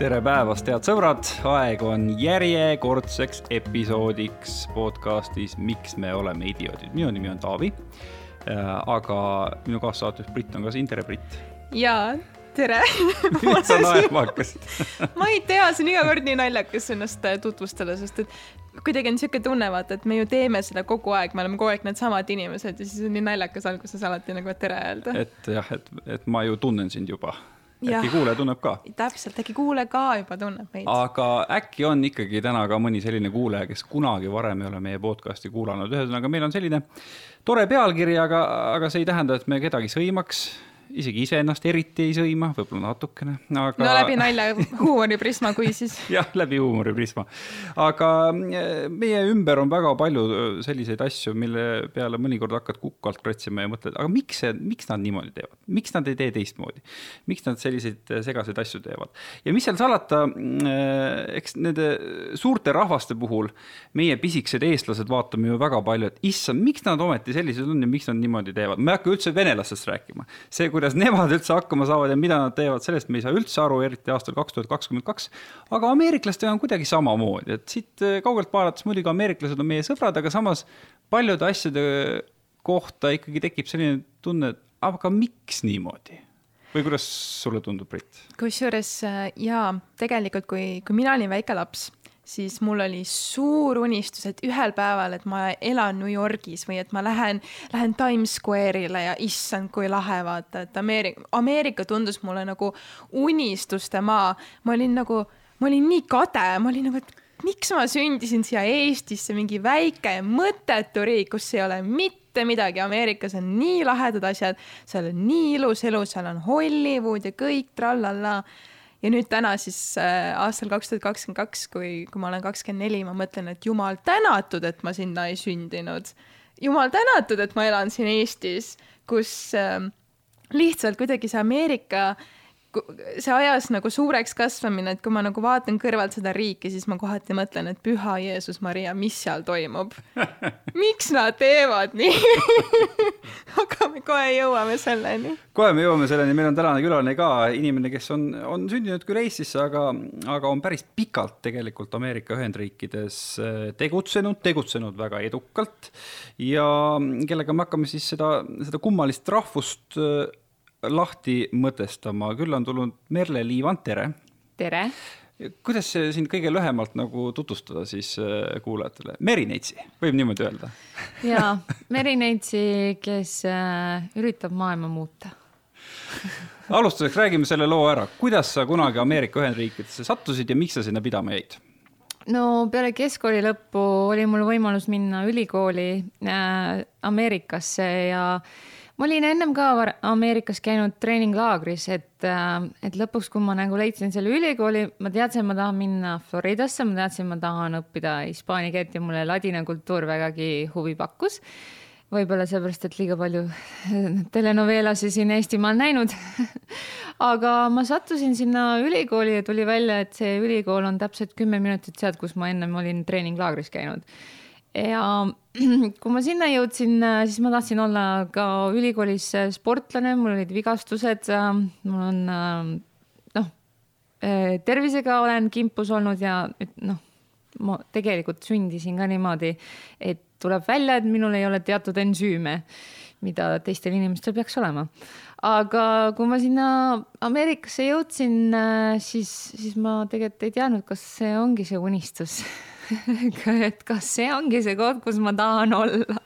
tere päevast, head sõbrad, aeg on järjekordseks episoodiks podcastis Miks me oleme idioodid. minu nimi on Taavi. aga minu kaassaates Brit on ka siin, tere Brit. jaa, tere miks sa naerma hakkasid ma ei tea, see on iga kord nii naljakas ennast tutvustada, sest et kuidagi on niisugune tunne, vaata, et me ju teeme seda kogu aeg, me oleme kogu aeg needsamad inimesed ja siis on nii naljakas alguses alati nagu tere öelda. et jah, et, et ma ju tunnen sind juba äkki kuulaja tunneb ka. täpselt, äkki kuulaja ka juba tunneb meid. aga äkki on ikkagi täna ka mõni selline kuulaja, kes kunagi varem ei ole meie podcast'i kuulanud, ühesõnaga meil on selline tore pealkiri, aga, aga see ei tähenda, et me kedagi sõimaks isegi iseennast eriti ei sõima, võib-olla natukene, aga. no läbi nalja huumoriprisma, kui siis. jah, läbi huumoriprisma. aga eh, meie ümber on väga palju eh, selliseid asju, mille peale mõnikord hakkad kukalt kratsima ja mõtled, aga miks see, miks nad niimoodi teevad, miks nad ei tee teistmoodi? miks nad selliseid eh, segaseid asju teevad? ja mis seal salata, eks nende suurte rahvaste puhul meie pisikesed eestlased vaatame ju väga palju, et issand, miks nad ometi sellised on ja miks nad niimoodi teevad, ma ei hakka üldse venelastest rääkima. see, kuidas nemad üldse hakkama saavad ja mida nad teevad, sellest me ei saa üldse aru, eriti aastal kaks tuhat kakskümmend kaks. aga ameeriklastega on kuidagi samamoodi, et siit eh, kaugelt vaadates muidugi ameeriklased on meie sõbrad, aga samas paljude asjade kohta ikkagi tekib selline tunne, et aga miks niimoodi või kuidas sulle tundub, Brit? kusjuures eh, jaa, tegelikult kui, kui mina olin väike laps siis mul oli suur unistus, et ühel päeval, et ma elan New Yorgis või et ma lähen, lähen Times Square'ile ja issand, kui lahe vaata, et Ameerika, Ameerika tundus mulle nagu unistuste maa. ma olin nagu, ma olin nii kade, ma olin nagu, et miks ma sündisin siia Eestisse, mingi väike mõttetu riik, kus ei ole mitte midagi, Ameerikas on nii lahedad asjad, seal on nii ilus elu, seal on Hollywood ja kõik trallallaa ja nüüd täna siis äh, aastal kaks tuhat kakskümmend kaks, kui, kui ma olen kakskümmend neli, ma mõtlen, et jumal tänatud, et ma sinna ei sündinud. jumal tänatud, et ma elan siin Eestis, kus äh, lihtsalt kuidagi see Ameerika äh, see ajas nagu suureks kasvamine, et kui ma nagu vaatan kõrvalt seda riiki, siis ma kohati mõtlen, et püha Jeesus Maria, mis seal toimub? miks nad teevad nii aga me kohe jõuame selleni. kohe me jõuame selleni, meil on tänane külaline ka inimene, kes on, on sündinud küll Eestisse, aga, aga on päris pikalt tegelikult Ameerika Ühendriikides äh, tegutsenud, tegutsenud väga edukalt ja kellega me hakkame siis seda, seda kummalist rahvust äh, lahti mõtestama, küll on tulnud Merle Liivand, tere! tere! kuidas sind kõige lühemalt nagu tutvustada siis äh, kuulajatele, Merineitsi, võib niimoodi öelda? jaa, Merineitsi, kes äh, üritab maailma muuta alustuseks räägime selle loo ära, kuidas sa kunagi Ameerika Ühendriikidesse sattusid ja miks sa sinna pidama jäid? no peale keskkooli lõppu oli mul võimalus minna ülikooli äh, Ameerikasse ja äh, ma olin ennem ka Ameerikas käinud treeninglaagris, et, äh, et lõpuks, kui ma nagu leidsin selle ülikooli, ma teadsin, ma tahan minna Floridasse, ma teadsin, ma tahan õppida hispaania keelt ja mulle ladina kultuur vägagi huvi pakkus. võib-olla sellepärast, et liiga palju telenoveelasi siin Eestimaal näinud aga ma sattusin sinna ülikooli ja tuli välja, et see ülikool on täpselt kümme minutit sealt, kus ma ennem olin treeninglaagris käinud ja kui ma sinna jõudsin, äh, siis ma tahtsin olla ka ülikoolis äh, sportlane, mul olid vigastused, äh, mul on noh, tervisega olen kimpus olnud ja noh, ma tegelikult sündisin ka niimoodi, et tuleb välja, et minul ei ole teatud ensüüme, mida teistel inimestel peaks olema. aga kui ma sinna Ameerikasse jõudsin, siis, siis ma tegelikult ei teadnud, kas see ongi see unistus et kas see ongi see koht, kus ma tahan olla.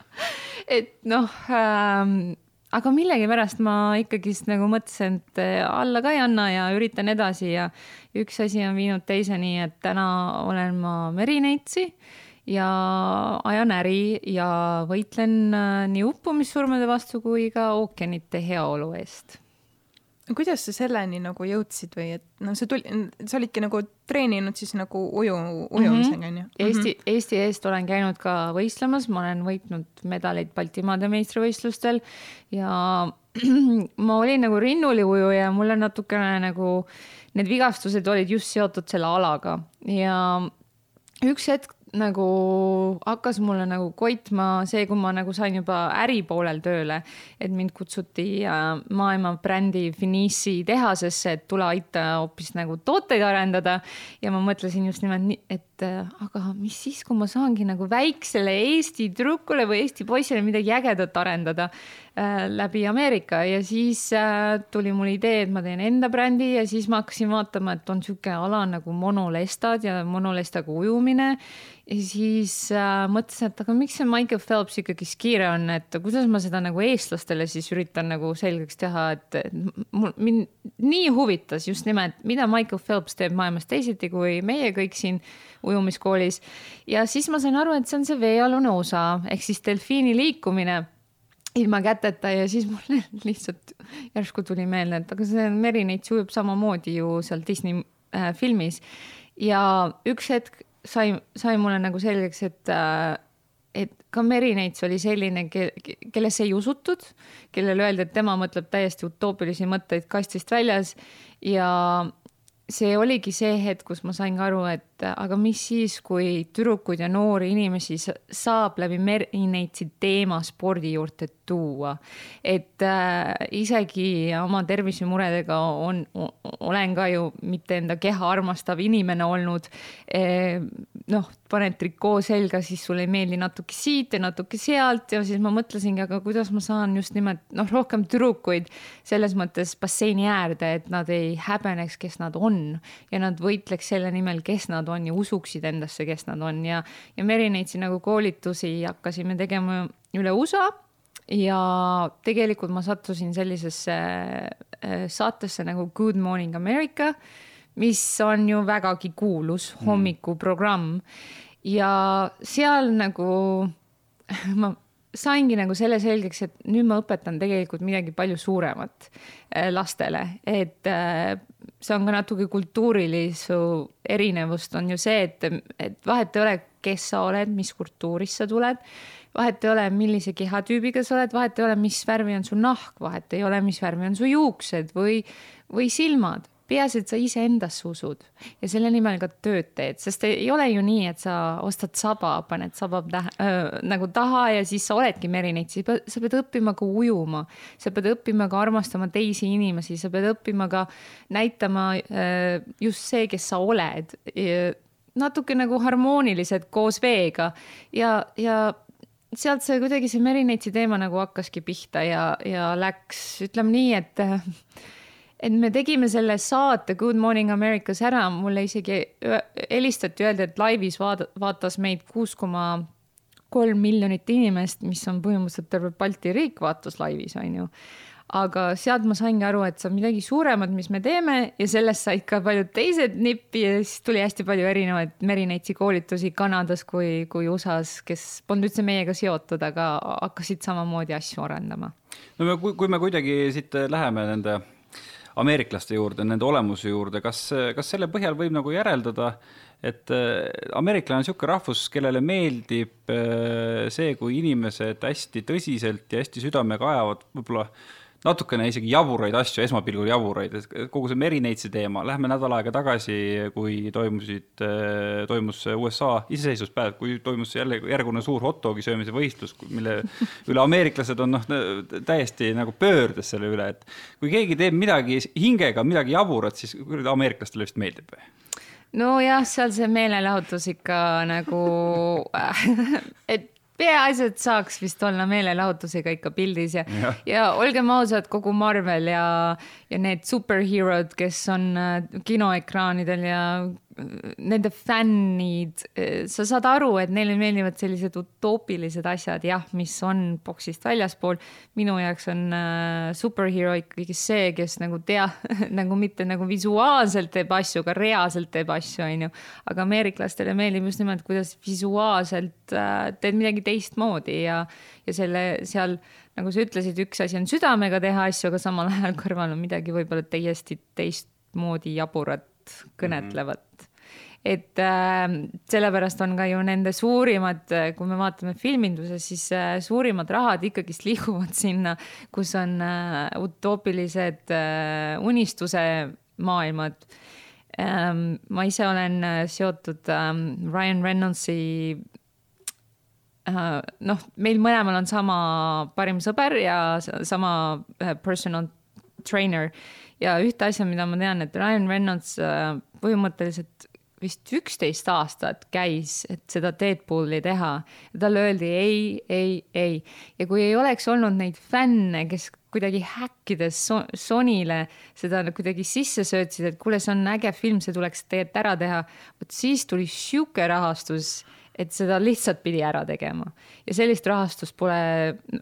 et noh ähm,, aga millegipärast ma ikkagist nagu mõtlesin, et äh, alla ka ei anna ja üritan edasi ja üks asi on viinud teiseni, et täna olen ma merineitsi ja ajan äri ja võitlen äh, nii uppumissurmade vastu kui ka ookeanite heaolu eest kuidas sa selleni nagu jõudsid või et noh, see tuli, sa olidki nagu treeninud siis nagu uju, ujumisega mhm. onju mm -hmm.? Eesti, Eesti eest olen käinud ka võistlemas, ma olen võitnud medaleid Baltimaade meistrivõistlustel ja ma olin nagu rinnuliujuja ja mulle natukene nagu need vigastused olid just seotud selle alaga ja üks hetk nagu hakkas mulle nagu koitma see, kui ma nagu sain juba äripoolel tööle, et mind kutsuti maailma brändi Finissi tehasesse, et tule aita hoopis nagu tooteid arendada. ja ma mõtlesin just nimelt nii, et äh, aga mis siis, kui ma saangi nagu väiksele Eesti tüdrukule või Eesti poisile midagi ägedat arendada läbi Ameerika ja siis äh, tuli mul idee, et ma teen enda brändi ja siis ma hakkasin vaatama, et on sihuke ala nagu monolestad ja monolestaga ujumine ja siis äh, mõtlesin, et aga miks see Michael Phelps ikkagi skiire on, et kuidas ma seda nagu eestlastele siis üritan nagu selgeks teha, et mul mind nii huvitas just nimelt, mida Michael Phelps teeb maailmas teisiti kui meie kõik siin ujumiskoolis. ja siis ma sain aru, et see on see veealune osa ehk siis delfiini liikumine ilma käteta ja siis mul lihtsalt järsku tuli meelde, et aga see Merineits ujub samamoodi ju seal Disney äh, filmis. Ja üks hetk sai, sai mulle nagu selgeks, et, äh, et ka Merineits oli selline, kellesse ei usutud, kellele öeldi, et tema mõtleb täiesti utoopilisi mõtteid kastist väljas. Ja see oligi see hetk, kus ma sain ka aru, et aga mis siis, kui tüdrukuid ja noori inimesi saab läbi Merineitsi teema spordi juurde tuua. et äh, isegi oma tervisemuredega on, olen ka ju mitte enda keha armastav inimene olnud e,. noh, paned trikoo selga, siis sulle ei meeldi natuke siit ja natuke sealt ja siis ma mõtlesingi, aga kuidas ma saan just nimelt noh, rohkem tüdrukuid selles mõttes basseini äärde, et nad ei häbeneks, kes nad on. Ja nad võitleks selle nimel, kes nad on ja usuksid endasse, kes nad on. Ja, ja Merineitsi nagu koolitusi hakkasime tegema üle USA ja tegelikult ma sattusin sellisesse äh, saatesse nagu Good Morning America, mis on ju vägagi kuulus mm. hommikuprogramm ja seal nagu ma saingi nagu selle selgeks, et nüüd ma õpetan tegelikult midagi palju suuremat äh, lastele, et äh, see on ka natuke kultuurilise erinevust on ju see, et, et vahet ei ole, kes sa oled, mis kultuurist sa tuled vahet ei ole, millise kehatüübiga sa oled, vahet ei ole, mis värvi on su nahk, vahet ei ole, mis värvi on su juuksed või, või silmad. Peaasi, et sa iseendasse usud ja selle nimel ka tööd teed, sest ei ole ju nii, et sa ostad saba, paned saba tähe, äh, nagu taha ja siis sa oledki merineits, sa pead õppima ka ujuma. sa pead õppima ka armastama teisi inimesi, sa pead õppima ka näitama äh, just see, kes sa oled natuke nagu harmoonilised koos veega ja, ja sealt see kuidagi see Merineitsi teema nagu hakkaski pihta ja, ja läks, ütleme nii, et et me tegime selle saate Good Morning Americas ära, mulle isegi helistati, öeldi, et laivis vaada, vaatas meid kuus koma kolm miljonit inimest, mis on põhimõtteliselt terve Balti riik vaatas laivis, on ju aga sealt ma saingi aru, et see on midagi suuremat, mis me teeme ja sellest said ka paljud teised nippi ja siis tuli hästi palju erinevaid Merineitsi koolitusi Kanadas kui, kui USA-s, kes polnud üldse meiega seotud, aga hakkasid samamoodi asju arendama. no me, kui me kuidagi siit läheme nende ameeriklaste juurde, nende olemuse juurde, kas, kas selle põhjal võib nagu järeldada, et äh, ameeriklane on niisugune rahvus, kellele meeldib äh, see, kui inimesed hästi tõsiselt ja hästi südamega ajavad võib-olla natukene isegi jaburaid asju, esmapilgul jaburaid, et kogu see Merineitsi teema, lähme nädal aega tagasi, kui toimusid, toimus USA iseseisvuspäev, kui toimus jälle järgune suur hot dogi söömise võistlus, mille üle ameeriklased on noh, täiesti nagu pöördes selle üle, et kui keegi teeb midagi hingega, midagi jaburat, siis ameeriklastele vist meeldib või? nojah, seal see meelelahutus ikka nagu et peaasi, et saaks vist olla meelelahutusega ikka pildis ja, ja., ja olgem ausad, kogu Marvel ja, ja need superhero'd, kes on äh, kinoekraanidel ja nende fännid, sa saad aru, et neile meeldivad sellised utoopilised asjad, jah, mis on boksist väljaspool. minu jaoks on äh, superhero ikkagi see, kes nagu tea nagu mitte nagu visuaalselt teeb asju, aga reaalselt teeb asju, onju. aga ameeriklastele meeldib just nimelt, kuidas visuaalselt äh, teed midagi teistmoodi ja, ja selle seal nagu sa ütlesid, üks asi on südamega teha asju, aga samal ajal kõrval on midagi võib-olla täiesti teistmoodi jaburat kõnetlevat. -hmm et äh, sellepärast on ka ju nende suurimad, kui me vaatame filminduses, siis äh, suurimad rahad ikkagist liiguvad sinna, kus on äh, utoopilised äh, unistuse maailmad ähm,. ma ise olen äh, seotud ähm, Ryan Reynoldsi äh, noh, meil mõlemal on sama parim sõber ja sama äh, personal trainer ja ühte asja, mida ma tean, et Ryan Reynolds äh, põhimõtteliselt vist üksteist aastat käis, et seda Deadpooli teha. Talle öeldi ei, ei, ei. ja kui ei oleks olnud neid fänne, kes kuidagi häkkides Sonyle seda kuidagi sisse söötsid, et kuule, see on äge film, see tuleks tegelikult ära teha, vot siis tuli sihuke rahastus et seda lihtsalt pidi ära tegema. Ja sellist rahastust pole,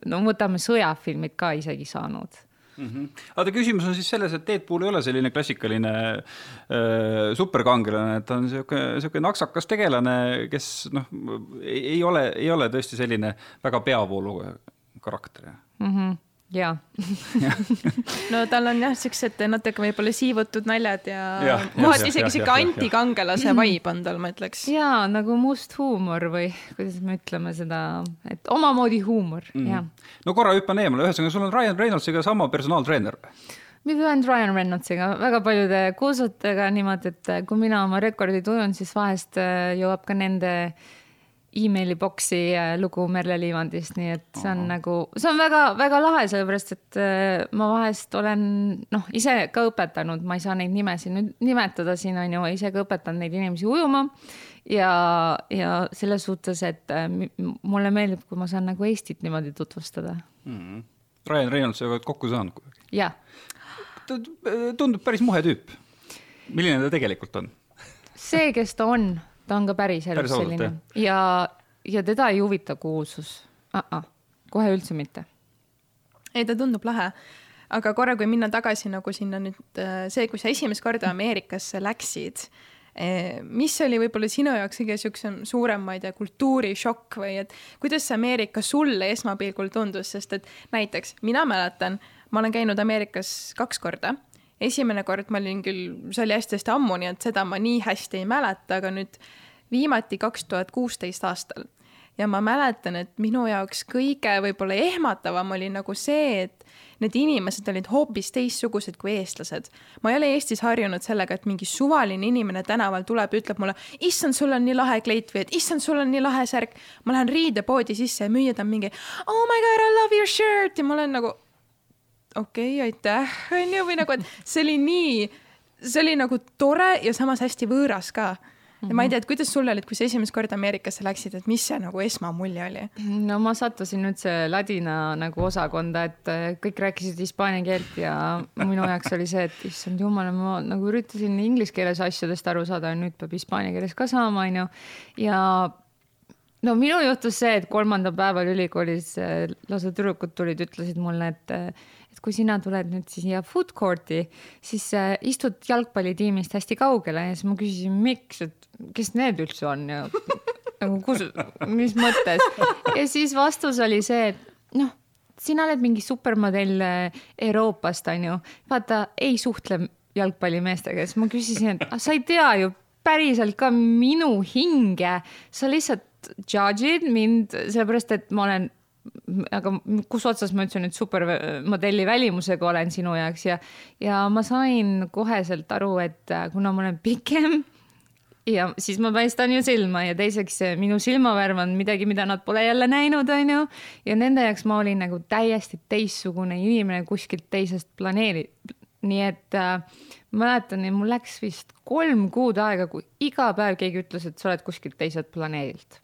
no võtame sõjafilmid ka isegi saanud mm. -hmm. aga küsimus on siis selles, et Deadpool ei ole selline klassikaline äh, superkangelane, et ta on sihuke, sihuke naksakas tegelane, kes noh, ei ole, ei ole tõesti selline väga peavoolu karakter mm. -hmm jaa no tal on jah, siuksed natuke võib-olla siivutud naljad ja, ja kohati isegi sihuke antikangelase vibe on tal, ma ütleks. jaa, nagu must huumor või kuidas me ütleme seda, et omamoodi huumor mm., jah. no korra hüppan eemale, ühesõnaga sul on Ryan Reynoldsiga sama personaaltreener või? mitte ainult Ryan Reynoldsiga, väga paljude kuulsatega niimoodi, et kui mina oma rekordi tujun, siis vahest äh, jõuab ka nende äh, emaili boksi äh, lugu Merle Liivandist, nii et see on Aha. nagu, see on väga-väga lahe, sellepärast et äh, ma vahest olen noh, ise ka õpetanud, ma ei saa neid nimesid nüüd nimetada siin on ju, ise ka õpetan neid inimesi ujuma. ja, ja selles suhtes, et äh, mulle meeldib, kui ma saan nagu Eestit niimoodi tutvustada mm. -hmm. Ryan Reynolds'iga oled kokku saanud kuidagi? jah. ta tundub päris muhe tüüp. milline ta tegelikult on? see, kes ta on ta on ka päriselus päris selline ja, ja teda ei huvita kuulsus uh. -uh. kohe üldse mitte. ei, ta tundub lahe. aga korra, kui minna tagasi nagu sinna nüüd äh, see, kui sa esimest korda Ameerikasse läksid äh, mis oli võib-olla sinu jaoks kõige siuksem suurem, ma ei tea, kultuurishokk või et kuidas see Ameerika sulle esmapilgul tundus, sest et näiteks mina mäletan, ma olen käinud Ameerikas kaks korda esimene kord ma olin küll, see oli hästi-hästi ammu, nii et seda ma nii hästi ei mäleta, aga nüüd viimati kaks tuhat kuusteist aastal. ja ma mäletan, et minu jaoks kõige võib-olla ehmatavam oli nagu see, et need inimesed olid hoopis teistsugused kui eestlased. ma ei ole Eestis harjunud sellega, et mingi suvaline inimene tänaval tuleb ja ütleb mulle, issand, sul on nii lahe kleit või et issand, sul on nii lahe särk. ma lähen riidepoodi sisse ja müüjad on mingi oh my god, I love your shirt ja ma olen nagu okei okay,, aitäh, onju, või nagu, et see oli nii, see oli nagu tore ja samas hästi võõras ka ja ma ei tea, et kuidas sul oli, et kui sa esimest korda Ameerikasse läksid, et mis see nagu esmamulje oli? no ma sattusin üldse ladina nagu osakonda, et äh, kõik rääkisid hispaania keelt ja minu jaoks oli see, et issand jumal, ma nagu üritasin inglise keeles asjadest aru saada ja nüüd peab hispaania keeles ka saama, onju. ja no minul juhtus see, et kolmandal päeval ülikoolis äh, lausa tüdrukud tulid, ütlesid mulle, et äh, kui sina tuled nüüd siia food court'i, siis äh, istud jalgpallitiimist hästi kaugele ja siis ma küsisin, miks, et kes need üldse on ja nagu kus, mis mõttes. ja siis vastus oli see, et noh, sina oled mingi supermodell äh, Euroopast, onju. vaata, ei suhtle jalgpallimeestega, siis ma küsisin, et sa ei tea ju päriselt ka minu hinge, sa lihtsalt judge'id mind sellepärast, et ma olen aga kus otsas ma üldse nüüd supermodelli välimusega olen sinu jaoks ja, ja ma sain koheselt aru, et äh, kuna ma olen pikem ja siis ma paistan ju silma ja teiseks minu silmavärv on midagi, mida nad pole jälle näinud, onju. ja nende jaoks ma olin nagu täiesti teistsugune inimene kuskilt teisest planeedi. nii et äh, mäletan, mul läks vist kolm kuud aega, kui iga päev keegi ütles, et sa oled kuskilt teiselt planeedilt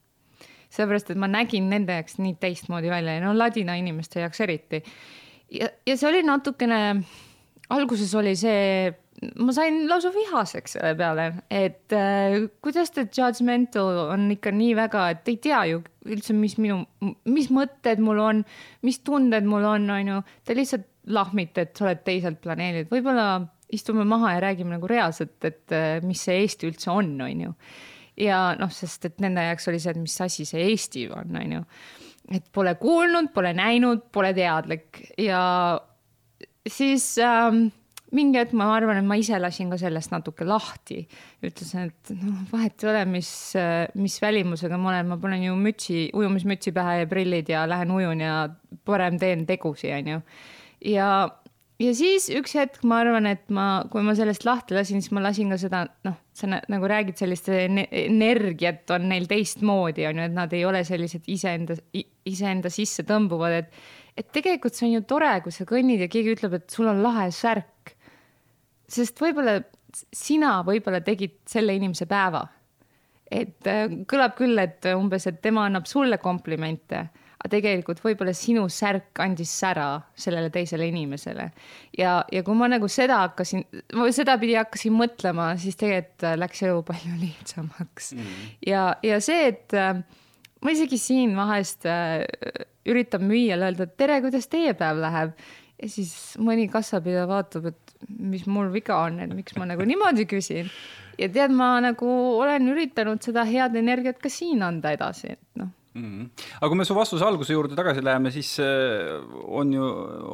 sellepärast et ma nägin nende jaoks nii teistmoodi välja ja no ladina inimeste jaoks eriti. ja, ja see oli natukene, alguses oli see, ma sain lausa vihaseks selle peale, et äh, kuidas te judgmental on ikka nii väga, et ei tea ju üldse, mis minu, mis mõtted mul on, mis tunded mul on, on ju, te lihtsalt lahmite, et sa oled teiselt planeedilt, võib-olla istume maha ja räägime nagu reaalselt, et äh, mis see Eesti üldse on, on ju ja noh, sest et nende jaoks oli see, et mis asi see Eesti on, on ju. et pole kuulnud, pole näinud, pole teadlik ja siis ähm, mingi hetk ma arvan, et ma ise lasin ka sellest natuke lahti. ütlesin, et noh, vahet ei ole, mis, mis välimusega ma olen, ma panen ju mütsi, ujumismütsi pähe ja prillid ja lähen ujun ja parem teen tegusi, onju. ja ja siis üks hetk ma arvan, et ma, kui ma sellest lahti lasin, siis ma lasin ka seda, noh, sa nagu räägid, sellist energiat on neil teistmoodi, on ju, et nad ei ole sellised iseenda, iseenda sisse tõmbuvad, et, et tegelikult see on ju tore, kui sa kõnnid ja keegi ütleb, et sul on lahe särk. sest võib-olla sina võib-olla tegid selle inimese päeva. et äh, kõlab küll, et umbes, et tema annab sulle komplimente aga tegelikult võib-olla sinu särk andis sära sellele teisele inimesele. ja, ja kui ma nagu seda hakkasin, sedapidi hakkasin mõtlema, siis tegelikult läks elu palju lihtsamaks mm. -hmm. ja, ja see, et äh, ma isegi siin vahest äh, üritan müüjale öelda, et tere, kuidas teie päev läheb ja siis mõni kassapidaja vaatab, et mis mul viga on, et miks ma nagu niimoodi küsin. ja tead, ma nagu olen üritanud seda head energiat ka siin anda edasi, et noh mm. -hmm. aga kui me su vastuse alguse juurde tagasi läheme, siis äh, on ju,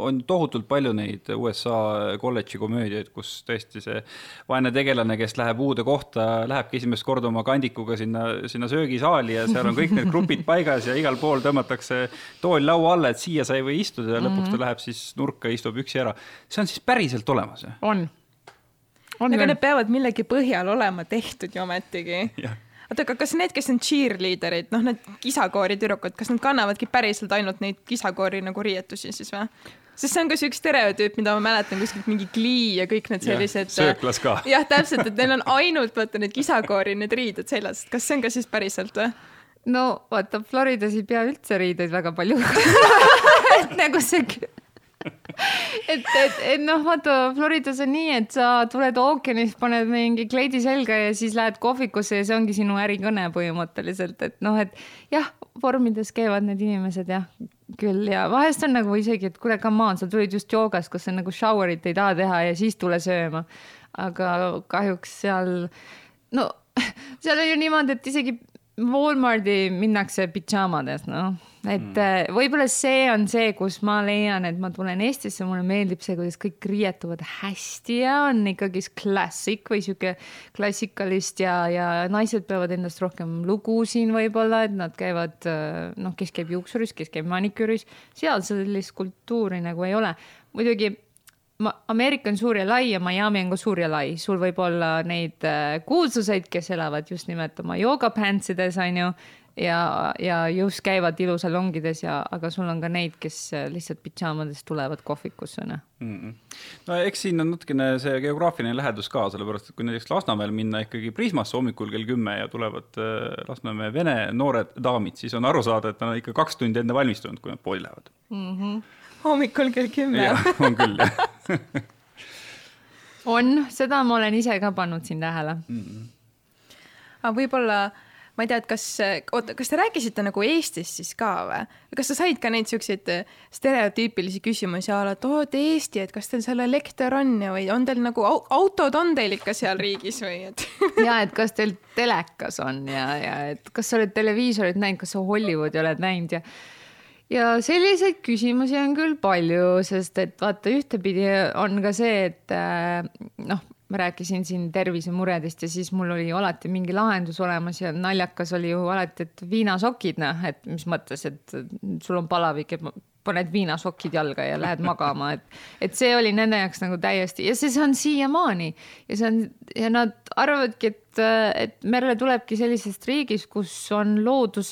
on tohutult palju neid USA kolledži komöödiaid, kus tõesti see vaene tegelane, kes läheb uude kohta, lähebki esimest korda oma kandikuga sinna, sinna söögisaali ja seal on kõik need grupid paigas ja igal pool tõmmatakse tool laua alla, et siia sa ei või istuda ja lõpuks ta mhm. läheb siis nurka, istub üksi ära. see on siis päriselt olemas? on on aga need peavad millegi põhjal olema tehtud ju ometigi oota, aga kas need, kes on cheerleader'id, noh, need kisakoori tüdrukud, kas nad kannavadki päriselt ainult neid kisakoori nagu riietusi siis või? sest see on ka siuke stereotüüp, mida ma mäletan kuskilt mingi Glee ja kõik need sellised. sööklas ka. jah, täpselt, et neil on ainult vaata need kisakoori, need riided seljas, kas see on ka siis päriselt või? no vaata, Floridas ei pea üldse riideid väga palju et nagu see et, et, et noh, vaata Floridas on nii, et sa tuled ookeanist, paned mingi kleidi selga ja siis lähed kohvikusse ja see ongi sinu ärikõne põhimõtteliselt, et noh, et jah, vormides käivad need inimesed jah, küll. Ja vahest on nagu isegi, et kuule, come on, sa tulid just joogast, kas sa nagu shower'it ei taha teha ja siis tule sööma. aga kahjuks seal, no seal on ju niimoodi, et isegi Walmarti minnakse pidžaamades, noh et mm. võib-olla see on see, kus ma leian, et ma tulen Eestisse, mulle meeldib see, kuidas kõik riietuvad hästi ja on ikkagi klassik või sihuke klassikalist ja, ja naised peavad endast rohkem lugu siin võib-olla, et nad käivad äh, noh, kes käib juuksuris, kes käib maniküüris, seal sellist kultuuri nagu ei ole. muidugi ma, Ameerika on suur ja lai ja Miami on ka suur ja lai, sul võib olla neid äh, kuulsuseid, kes elavad just nimelt oma joogapantsides, on ju ja, ja just käivad ilusalongides ja, aga sul on ka neid, kes lihtsalt pidžaamades tulevad kohvikusse, noh mm -mm. no eks siin on natukene see geograafiline lähedus ka, sellepärast et kui näiteks Lasnamäel minna ikkagi Prismasse hommikul kell kümme ja tulevad äh, Lasnamäe vene noored daamid, siis on aru saada, et nad on ikka kaks tundi enne valmistunud, kui nad poodi lähevad mm. -hmm. hommikul kell kümme on küll, jah on, seda ma olen ise ka pannud siin tähele mm. -hmm. aga võib-olla ma ei tea, et kas, oota, kas te rääkisite nagu Eestist siis ka või? kas sa said ka neid siukseid stereotüüpilisi küsimusi a la, et oo, et Eesti, et kas teil seal elekter on ja, või on teil nagu autod on teil ikka seal riigis või et ja et kas teil telekas on ja, ja et kas sa oled televiisorit näinud, kas sa Hollywoodi oled näinud ja ja selliseid küsimusi on küll palju, sest et vaata, ühtepidi on ka see, et noh, ma rääkisin siin tervisemuredest ja siis mul oli alati mingi lahendus olemas ja naljakas oli ju alati, et viinasokid, noh, et mis mõttes, et sul on palavik, et paned viinasokid jalga ja lähed magama, et, et see oli nende jaoks nagu täiesti ja see, see on siiamaani ja see on ja nad arvavadki, et, et Merle tulebki sellisest riigist, kus on loodus,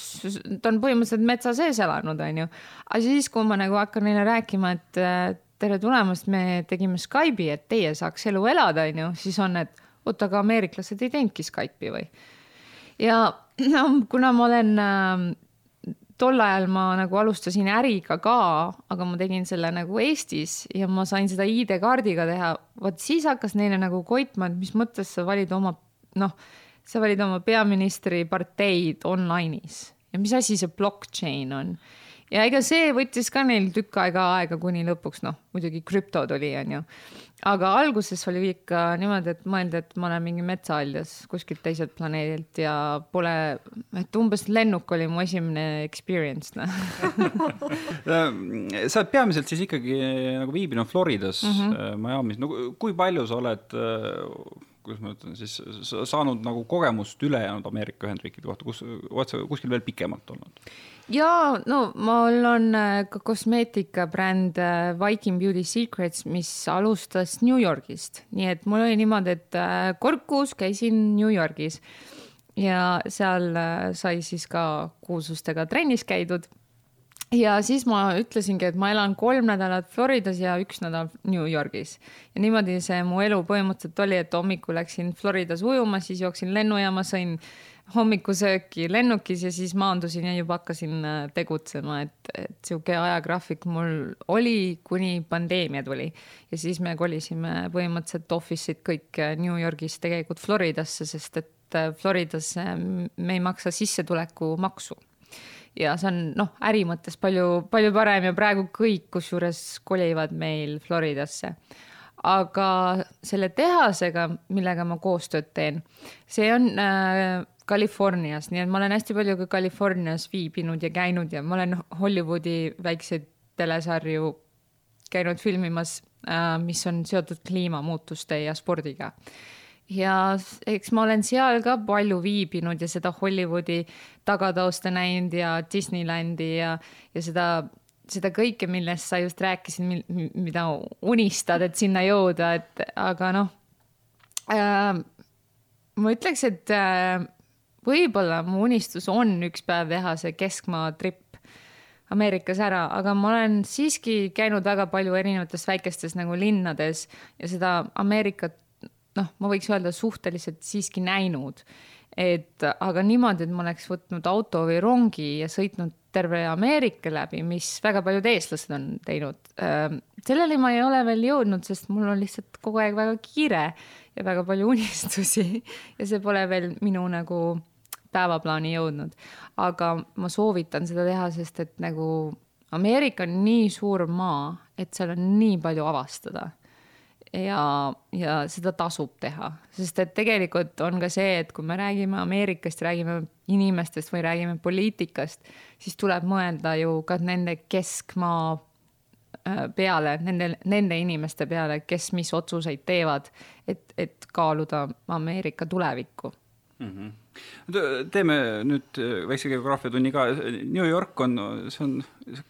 ta on põhimõtteliselt metsa sees elanud, onju. aga siis, kui ma nagu hakkan neile rääkima, et tere tulemast, me tegime Skype'i, et teie saaks elu elada, onju, siis on, et oot, aga ameeriklased ei teinudki Skype'i või? ja no kuna ma olen äh, tol ajal ma nagu alustasin äriga ka, aga ma tegin selle nagu Eestis ja ma sain seda ID-kaardiga teha, vot siis hakkas neile nagu koitma, et mis mõttes sa valid oma noh, sa valid oma peaministri parteid online'is. Ja mis asi see blockchain on ja ega see võttis ka neil tükk aega aega, kuni lõpuks noh, muidugi krüpto tuli, onju. aga alguses oli ikka niimoodi, et mõeldi, et ma olen mingi metsahaljas kuskilt teiselt planeedilt ja pole, et umbes lennuk oli mu esimene experience noh sa oled peamiselt siis ikkagi nagu viibinud Floridas mm, -hmm. Miami's, no kui palju sa oled kuidas ma ütlen siis, saanud nagu kogemust ülejäänud Ameerika Ühendriikide kohta, kus oled sa kuskil veel pikemalt olnud? Ja no mul on äh, ka kosmeetikabränd äh, Viking Beauty Secrets, mis alustas New Yorgist, nii et mul oli niimoodi, et äh, kord kuus käisin New Yorgis. Ja seal sai siis ka kuulsustega trennis käidud. Ja siis ma ütlesingi, et ma elan kolm nädalat Floridas ja üks nädal New Yorgis. ja niimoodi see mu elu põhimõtteliselt oli, et hommikul läksin Floridas ujuma, siis jooksin lennujaama, sõin hommikusööki lennukis ja siis maandusin ja juba hakkasin äh, tegutsema, et, et sihuke ajagraafik mul oli, kuni pandeemia tuli. ja siis me kolisime põhimõtteliselt office'id kõik äh, New Yorgis tegelikult Floridasse, sest et äh, Floridas me ei maksa sissetulekumaksu ja see on noh, äri mõttes palju, palju parem ja praegu kõik, kusjuures kolivad meil Floridasse. aga selle tehasega, millega ma koostööd teen, see on äh, Californias, nii et ma olen hästi palju ka Californias viibinud ja käinud ja ma olen Hollywoodi väikseid telesarju käinud filmimas äh,, mis on seotud kliimamuutuste ja spordiga ja eks ma olen seal ka palju viibinud ja seda Hollywoodi tagatausta näinud ja Disneylandi ja, ja seda, seda kõike, millest sa just rääkisid, mida unistad, et sinna jõuda, et aga noh äh,. ma ütleks, et äh, võib-olla mu unistus on üks päev teha see keskmaa trip Ameerikas ära, aga ma olen siiski käinud väga palju erinevates väikestes nagu linnades ja seda Ameerikat noh, ma võiks öelda suhteliselt siiski näinud. et aga niimoodi, et ma oleks võtnud auto või rongi ja sõitnud terve Ameerika läbi, mis väga paljud eestlased on teinud. Ähm, selleni ma ei ole veel jõudnud, sest mul on lihtsalt kogu aeg väga kiire ja väga palju unistusi ja see pole veel minu nagu päevaplaani jõudnud. aga ma soovitan seda teha, sest et nagu Ameerika on nii suur maa, et seal on nii palju avastada ja, ja seda tasub teha, sest et tegelikult on ka see, et kui me räägime Ameerikast, räägime inimestest või räägime poliitikast, siis tuleb mõelda ju ka nende keskmaa äh, peale, nende, nende inimeste peale, kes mis otsuseid teevad, et, et kaaluda Ameerika tulevikku mm. -hmm teeme nüüd äh, väikse geograafiatunni ka, New York on, see on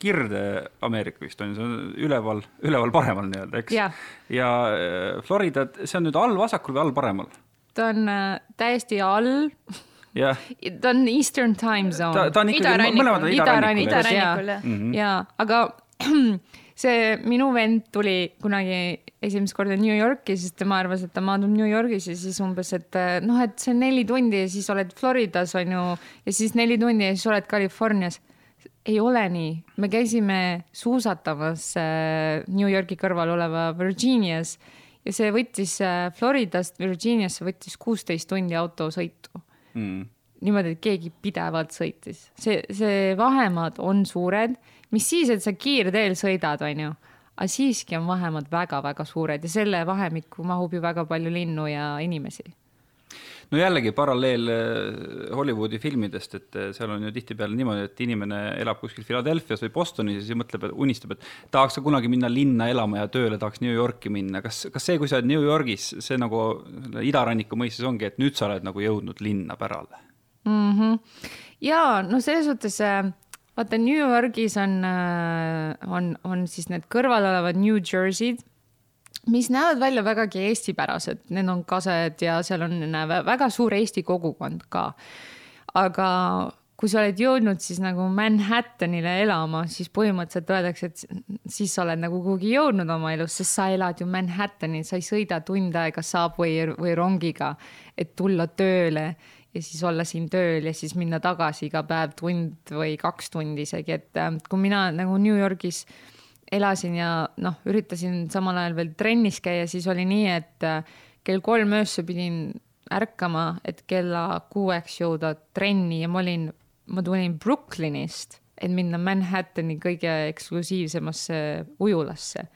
Kirde-Ameerika vist on ju, see on üleval, üleval paremal nii-öelda, eks ja, ja äh, Florida, see on nüüd all vasakul või all paremal? ta on äh, täiesti all jah. ta on Eastern time zone. ta, ta on ikkagi, mõlemad on idarannikul, idarannikul, jah. ja, ja, aga see minu vend tuli kunagi esimest korda New Yorki, siis tema arvas, et ta maandub New Yorgis ja siis umbes, et noh, et see on neli tundi ja siis oled Floridas on ju ja siis neli tundi ja siis oled Californias. ei ole nii, me käisime suusatamas äh, New Yorgi kõrval oleva Virginias ja see võttis äh, Floridast Virginiasse võttis kuusteist tundi autosõitu mm. niimoodi, et keegi pidevalt sõitis, see, see vahemaad on suured mis siis, et sa kiirteel sõidad, onju, aga siiski on vahemaad väga-väga suured ja selle vahemikku mahub ju väga palju linnu ja inimesi no jällegi paralleel äh, Hollywoodi filmidest, et äh, seal on ju tihtipeale niimoodi, et inimene elab kuskil Philadelphia's või Bostonis ja siis mõtleb, et unistab, et tahaks ka kunagi minna linna elama ja tööle tahaks New Yorki minna. kas, kas see, kui sa oled New Yorgis, see nagu idaranniku mõistes ongi, et nüüd sa oled nagu jõudnud linna pärale mm? -hmm. ja no selles suhtes äh vaata New Yorgis on, äh, on, on siis need kõrval olevad New Jersey'd, mis näevad välja vägagi eestipärased, need on kased ja seal on väga suur eesti kogukond ka. aga kui sa oled jõudnud siis nagu Manhattanile elama, siis põhimõtteliselt öeldakse, et siis sa oled nagu kuhugi jõudnud oma elus, sest sa elad ju Manhattanil, sa ei sõida tund aega subway või rongiga, et tulla tööle ja siis olla siin tööl ja siis minna tagasi iga päev tund või kaks tundi isegi, et äh, kui mina nagu New Yorgis elasin ja noh, üritasin samal ajal veel trennis käia, siis oli nii, et äh, kell kolm öösel pidin ärkama, et kella kuueks jõuda trenni ja ma olin, ma tulin Brooklynist, et minna Manhattani kõige eksklusiivsemasse ujulasse.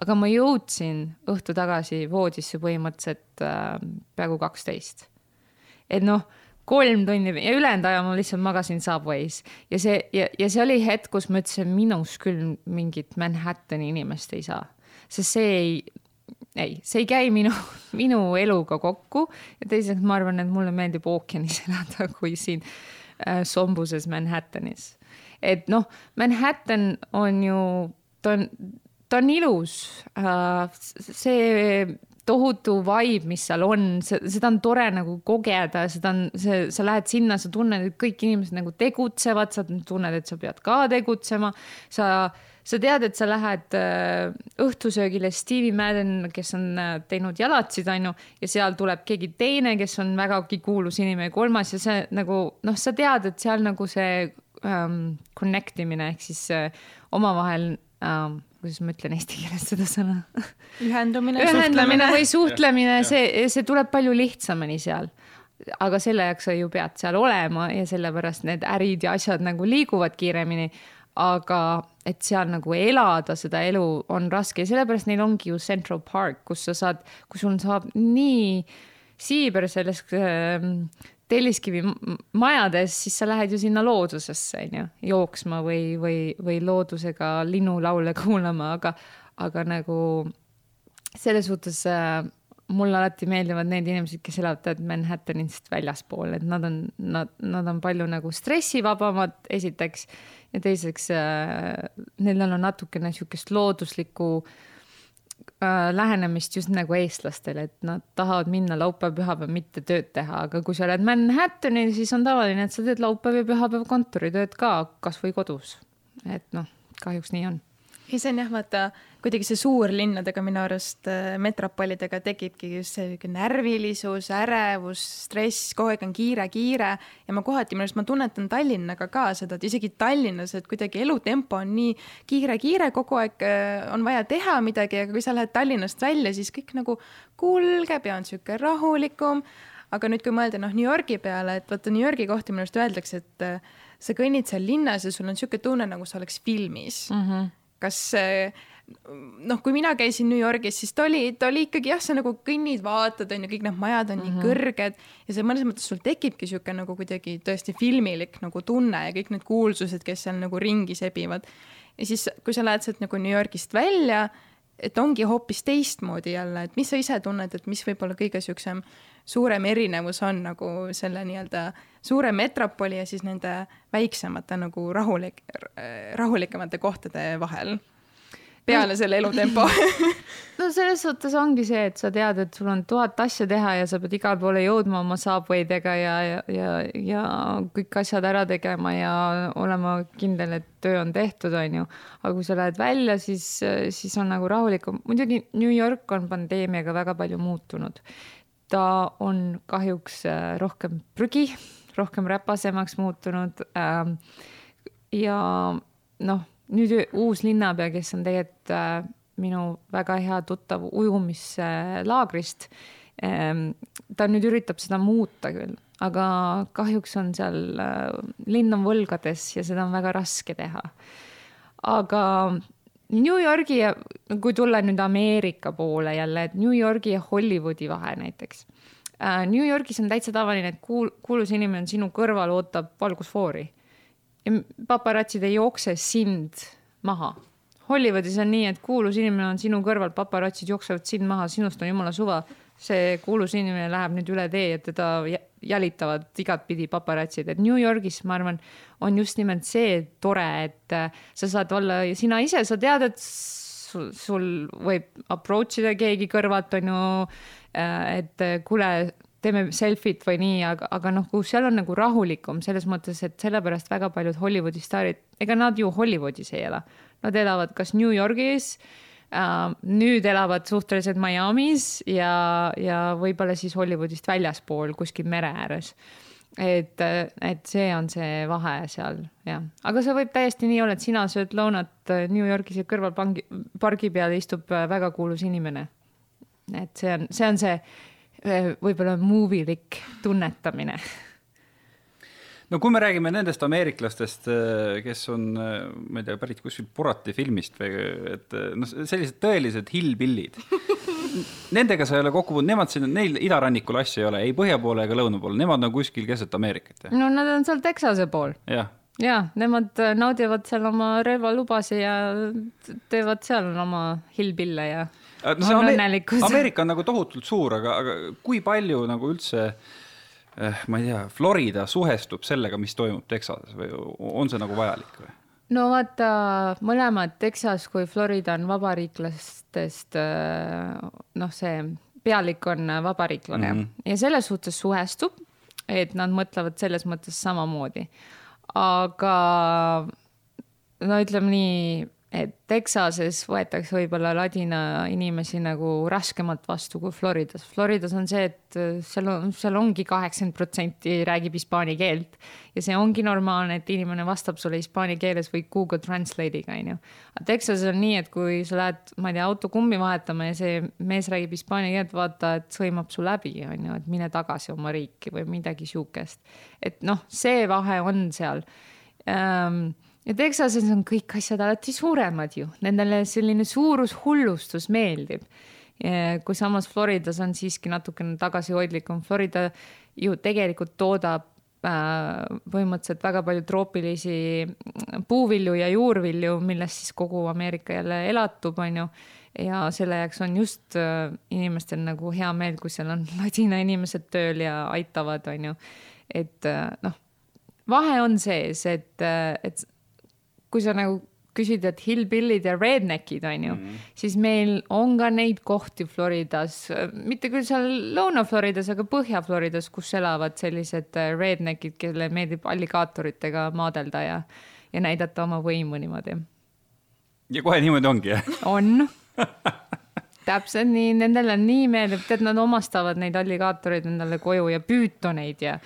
aga ma jõudsin õhtu tagasi voodisse põhimõtteliselt äh, peaaegu kaksteist. et noh kolm tundi ja ülejäänud aja ma lihtsalt magasin Subway's ja see ja, ja see oli hetk, kus ma ütlesin, minus küll mingit Manhattani inimest ei saa, sest see ei, ei, see ei käi minu, minu eluga kokku ja teiseks ma arvan, et mulle meeldib ookeanis elada kui siin äh, sombuses Manhattanis. et noh, Manhattan on ju, ta on, ta on ilus äh,. see tohutu vibe, mis seal on, seda on tore nagu kogeda, seda on, see, sa lähed sinna, sa tunned, et kõik inimesed nagu tegutsevad, sa tunned, et sa pead ka tegutsema. sa, sa tead, et sa lähed äh, õhtusöögile Stevie Madden, kes on äh, teinud jalatsid, onju, ja seal tuleb keegi teine, kes on vägagi kuulus inimene, kolmas ja see nagu noh, sa tead, et seal nagu see um, connect imine ehk siis uh, omavahel um, kuidas ma ütlen eesti keeles seda sõna? ühendumine, ühendamine või suhtlemine, see, see tuleb palju lihtsamini seal. aga selle jaoks sa ju pead seal olema ja sellepärast need ärid ja asjad nagu liiguvad kiiremini. aga et seal nagu elada seda elu on raske ja sellepärast neil ongi ju Central Park, kus sa saad, kus sul saab nii siiber selles äh, Telliskivi majades, siis sa lähed ju sinna loodusesse, on ju, jooksma või, või, või loodusega linnulaule kuulama, aga, aga nagu selles suhtes äh, mulle alati meeldivad need inimesed, kes elavad Manhattanist väljaspool, et nad on, nad, nad on palju nagu stressivabamad, esiteks. ja teiseks äh,, neil on natukene niisugust looduslikku äh, lähenemist just nagu eestlastele, et nad tahavad minna laupäev, pühapäev mitte tööd teha, aga kui sa oled Manhattanil, siis on tavaline, et sa teed laupäev ja pühapäev kontoritööd ka, kasvõi kodus. et noh, kahjuks nii on ei, see on jah, vaata kuidagi see suurlinnadega minu arust äh, metropolidega tekibki just see närvilisus, ärevus, stress, kogu aeg on kiire, kiire ja ma kohati minu arust ma tunnetan Tallinnaga ka seda, et isegi Tallinnas, et kuidagi elutempo on nii kiire-kiire, kogu aeg äh, on vaja teha midagi, aga kui sa lähed Tallinnast välja, siis kõik nagu kulgeb ja on sihuke rahulikum. aga nüüd, kui mõelda noh, New Yorgi peale, et vaata New Yorgi kohta minu arust öeldakse, et äh, sa kõnnid seal linnas ja sul on sihuke tunne, nagu sa oleks filmis mm. -hmm kas noh, kui mina käisin New Yorgis, siis ta oli, ta oli ikkagi jah, sa nagu kõnnid, vaatad, on ju, kõik need majad on mm -hmm. nii mhm. kõrged ja see mõnes mõttes sul tekibki niisugune nagu kuidagi tõesti filmilik nagu tunne ja kõik need kuulsused, kes seal nagu ringi sebivad. ja siis, kui sa lähed sealt nagu New Yorgist välja, et ongi hoopis teistmoodi jälle, et mis sa ise tunned, et mis võib-olla kõige niisugusem suurem erinevus on nagu selle nii-öelda suure metropoli ja siis nende väiksemate nagu rahulik, rahulikumate kohtade vahel peale selle elutempo no selles suhtes ongi see, et sa tead, et sul on tuhat asja teha ja sa pead igale poole jõudma oma Subwaydega ja, ja, ja, ja kõik asjad ära tegema ja olema kindel, et töö on tehtud, on ju. aga kui sa lähed välja, siis, siis on nagu rahulikum. muidugi New York on pandeemiaga väga palju muutunud ta on kahjuks äh, rohkem prügi, rohkem räpasemaks muutunud. Ähm, ja noh, nüüd uus linnapea, kes on tegelikult äh, minu väga hea tuttav ujumislaagrist. Ähm, ta nüüd üritab seda muuta küll, aga kahjuks on seal, äh, linn on võlgades ja seda on väga raske teha. aga New Yorgi ja kui tulla nüüd Ameerika poole jälle, et New Yorgi ja Hollywoodi vahe näiteks uh,. New Yorgis on täitsa tavaline, et kuul-, kuulus inimene on sinu kõrval, ootab valgusfoori. paparatsid ei jookse sind maha. Hollywoodis on nii, et kuulus inimene on sinu kõrval, paparatsid jooksevad sind maha, sinust on jumala suva. See kuulus inimene läheb nüüd üle tee ja teda jälitavad igatpidi paparatsid, et New Yorgis, ma arvan, on just nimelt see tore, et äh, sa saad olla sina ise, sa tead, et sul, sul võib approach ida keegi kõrvalt, on ju, äh, et äh, kuule, teeme selfit või nii, aga, aga noh, kus seal on nagu rahulikum selles mõttes, et sellepärast väga paljud Hollywoodi staarid, ega nad ju Hollywoodis ei ela, nad elavad kas New Yorgis Uh, nüüd elavad suhteliselt Miami's ja, ja võib-olla siis Hollywoodist väljaspool kuskil mere ääres. et, et see on see vahe seal, jah. aga see võib täiesti nii olla, et sina sööd lõunat New Yorgis ja kõrval pangi, pargi peal istub väga kuulus inimene. et see on, see on see võib-olla movie-lik tunnetamine no kui me räägime nendest ameeriklastest, äh, kes on, äh, ma ei tea, pärit kuskilt Borati filmist või et äh, noh, sellised tõelised hillbillid. Nendega sa ei ole kokku puutunud, nemad siin, neil idarannikul asja ei ole, ei põhja poole ega lõuna poole, nemad on kuskil keset Ameerikat. no nad on seal Texase pool. jah ja nemad naudivad seal oma relvalubasi ja teevad seal oma hillbille ja Äh, no on Ameerikas. Ameerika on nagu tohutult suur, aga, aga kui palju nagu üldse eh, ma ei tea, Florida suhestub sellega, mis toimub Texases või on see nagu vajalik või? no vaata, mõlemad Texas kui Florida on vabariiklastest, äh, noh, see pealik on vabariiklane mm -hmm. ja selles suhtes suhestub, et nad mõtlevad selles mõttes samamoodi. aga no ütleme nii et Texases võetakse võib-olla ladina inimesi nagu raskemalt vastu kui Floridas. Floridas on see, et äh, seal on, seal ongi kaheksakümmend protsenti räägib hispaani keelt ja see ongi normaalne, et inimene vastab sulle hispaani keeles või Google Translate'iga, onju. aga Texases on nii, et kui sa lähed, ma ei tea, autokummi vahetama ja see mees räägib hispaani keelt, vaata, et sõimab su läbi, onju, et mine tagasi oma riiki või midagi siukest. et noh, see vahe on seal ähm, ja Texases on kõik asjad alati suuremad ju, nendele selline suurushullustus meeldib. kui samas Floridas on siiski natukene tagasihoidlikum, Florida ju tegelikult toodab äh, põhimõtteliselt väga palju troopilisi puuvilju ja juurvilju, millest siis kogu Ameerika jälle elatub, on ju. ja selle jaoks on just äh, inimestel nagu hea meel, kui seal on ladina inimesed tööl ja aitavad, on ju. et äh, noh, vahe on sees, et, et kui sa nagu küsid, et hillbillid ja redneckid on ju mm, -hmm. siis meil on ka neid kohti Floridas, mitte küll seal Lõuna-Floridas, aga Põhja-Floridas, kus elavad sellised äh, redneckid, kellele meeldib alligaatoritega maadelda ja, ja näidata oma võimu niimoodi. ja kohe niimoodi ongi, jah? on täpselt nii, nendele nii meeldib, tead, nad omastavad neid alligaatoreid endale koju ja püütoneid ja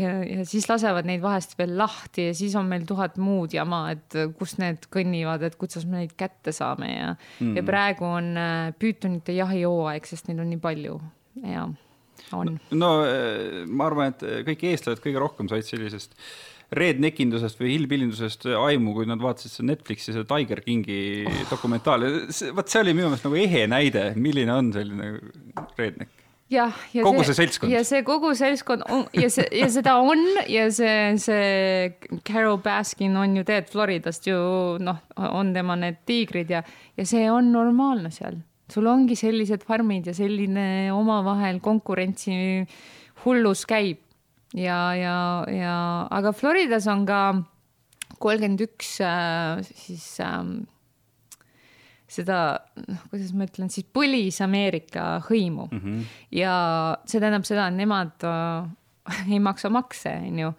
ja, ja siis lasevad neid vahest veel lahti ja siis on meil tuhat muud jama, et kus need kõnnivad, et kuidas me neid kätte saame ja mm., ja praegu on äh, püütonite jahihooaeg, sest neid on nii palju ja on. no äh, ma arvan, et kõik eestlased kõige rohkem said sellisest redneckindusest või hillbillindusest aimu, kui nad vaatasid seda Netflixi seda Tiger Kingi oh. dokumentaali. vot see oli minu meelest nagu ehe näide, milline on selline redneck jah, ja kogu see, see seltskond. ja see kogu seltskond on ja see ja seda on ja see, see Carol Baskin on ju tegelikult Floridast ju noh, on tema need tiigrid ja, ja see on normaalne seal. sul ongi sellised farmid ja selline omavahel konkurentsi hullus käib ja, ja, ja aga Floridas on ka kolmkümmend üks äh, siis ähm, seda, noh, kuidas ma ütlen siis põlis-Ameerika hõimu mm. -hmm. ja see tähendab seda, et nemad äh, ei maksa makse, onju.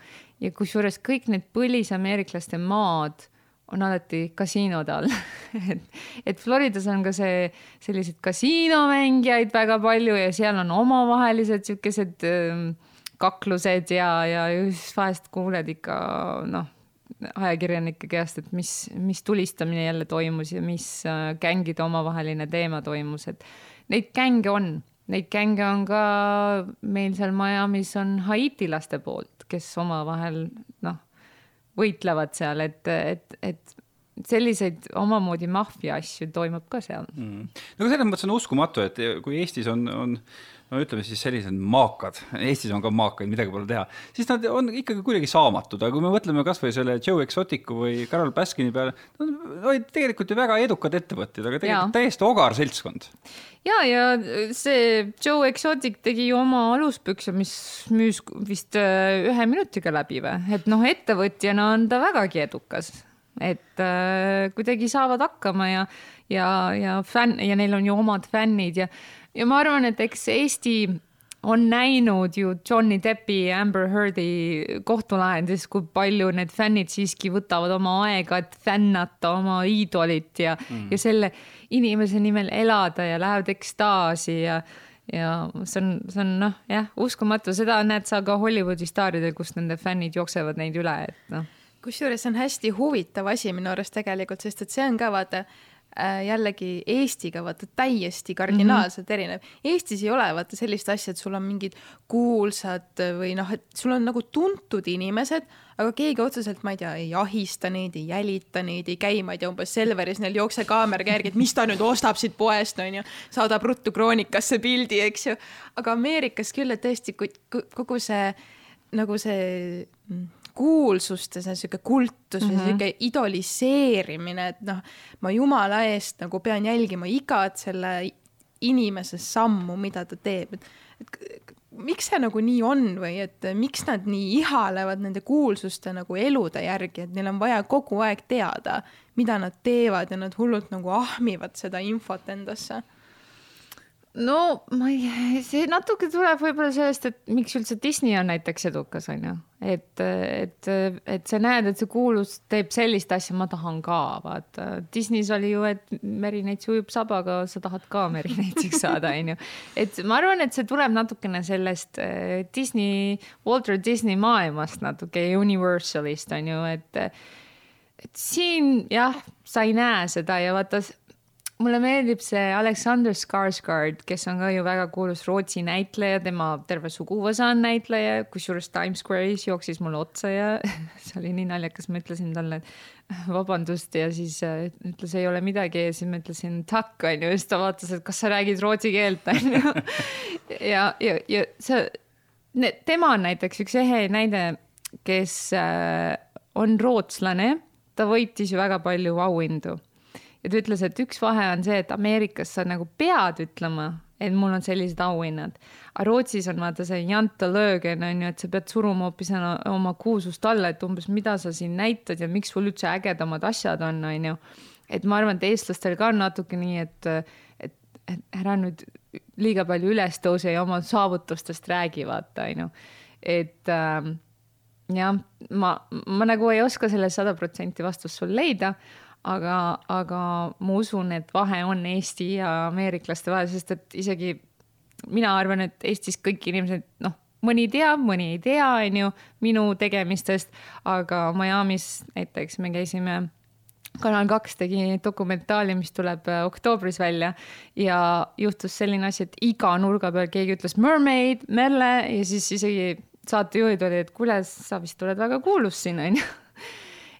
ja kusjuures kõik need põlisameeriklaste maad on alati kasiinode all et, et Floridas on ka see, selliseid kasiinomängijaid väga palju ja seal on omavahelised siukesed äh, kaklused ja, ja just vahest kuuled ikka noh ajakirjanike käest, et mis, mis tulistamine jälle toimus ja mis äh, gängide omavaheline teema toimus, et neid gänge on, neid gänge on ka meil seal Miami's on haitilaste poolt, kes omavahel noh, võitlevad seal, et, et, et selliseid omamoodi maffia asju toimub ka seal. Mm.. no selles mõttes on uskumatu, et kui Eestis on, on no ütleme siis sellised maakad, Eestis on ka maakaid, midagi pole teha, siis nad on ikkagi kuidagi saamatud, aga kui me mõtleme kasvõi selle Joe Exoticu või Carol Baskini peale, nad olid tegelikult ju väga edukad ettevõtted, aga tegelikult ja. täiesti ogar seltskond. ja, ja see Joe Exotic tegi ju oma aluspükse, mis müüs vist äh, ühe minutiga läbi või, et noh, ettevõtjana on ta vägagi edukas et äh, kuidagi saavad hakkama ja, ja, ja fänn ja neil on ju omad fännid ja ja ma arvan, et eks Eesti on näinud ju Johnny Deppi ja Amber Heardi kohtulahendis, kui palju need fännid siiski võtavad oma aega, et fännata oma iidolit ja mm., ja selle inimese nimel elada ja lähevad ekstaasi ja ja see on, see on noh, jah, uskumatu, seda näed sa ka Hollywoodi staaridel, kus nende fännid jooksevad neid üle, et noh. kusjuures see on hästi huvitav asi minu arust tegelikult, sest et see on ka vaata jällegi Eestiga vaata täiesti kardinaalselt mm -hmm. erinev. Eestis ei ole vaata sellist asja, et sul on mingid kuulsad või noh, et sul on nagu tuntud inimesed, aga keegi otseselt, ma ei tea, ei ahista neid, ei jälita neid, ei käi, ma ei tea, umbes Selveris neil jookse kaameraga järgi, et mis ta nüüd ostab siit poest, onju, saadab ruttu kroonikasse pildi, eks ju. aga Ameerikas küll, et tõesti kogu see nagu see kuulsuste see sihuke kultus mm -hmm. või Mhm. sihuke idoliseerimine, et noh, ma jumala eest nagu pean jälgima igat selle inimese sammu, mida ta teeb, et, et miks see nagu nii on või et miks nad nii ihalevad nende kuulsuste nagu elude järgi, et neil on vaja kogu aeg teada, mida nad teevad ja nad hullult nagu ahmivad seda infot endasse no ma ei, see natuke tuleb võib-olla sellest, et miks üldse Disney on näiteks edukas, on ju. et, et, et sa näed, et see kuulus teeb sellist asja, ma tahan ka, vaata. Disney's oli ju, et Merineits ujub sabaga, sa tahad ka Merineitsiks saada, on ju. et ma arvan, et see tuleb natukene sellest eh, Disney, Walter Disney maailmast natuke, Universalist on ju, et et siin jah, sa ei näe seda ja vaata, mulle meeldib see Alexander Skarsgård, kes on ka ju väga kuulus Rootsi näitleja, tema terve suguvõsa on näitleja, kusjuures Times Square'is jooksis mulle otsa ja see oli nii naljakas, ma ütlesin talle vabandust ja siis äh, ütles, ei ole midagi ja siis ma ütlesin takk onju ja siis ta vaatas, et kas sa räägid rootsi keelt onju. ja, ja, ja see, tema on näiteks üks ehe näide, kes äh, on rootslane, ta võitis ju väga palju auhindu ja ta ütles, et üks vahe on see, et Ameerikas sa nagu pead ütlema, et mul on sellised auhinnad. aga Rootsis on vaata see janta löögen on ju, et sa pead suruma hoopis oma kuulsust alla, et umbes mida sa siin näitad ja miks sul üldse ägedamad asjad on, on ju. et ma arvan, et eestlastel ka on natuke nii, et, et, et ära nüüd liiga palju üles tõuse ja oma saavutustest räägi, vaata, on ju. et ähm, jah, ma, ma nagu ei oska selle sada protsenti vastust sul leida aga, aga ma usun, et vahe on Eesti ja ameeriklaste vahel, sest et isegi mina arvan, et Eestis kõik inimesed, noh, mõni teab, mõni ei tea, on ju, minu tegemistest, aga Miami's näiteks me käisime kanal kaks tegi dokumentaali, mis tuleb äh, oktoobris välja. Ja juhtus selline asi, et iga nurga peal keegi ütles mermaid, Merle ja siis isegi saatejuhid olid, et kuule, sa vist oled väga kuulus siin onju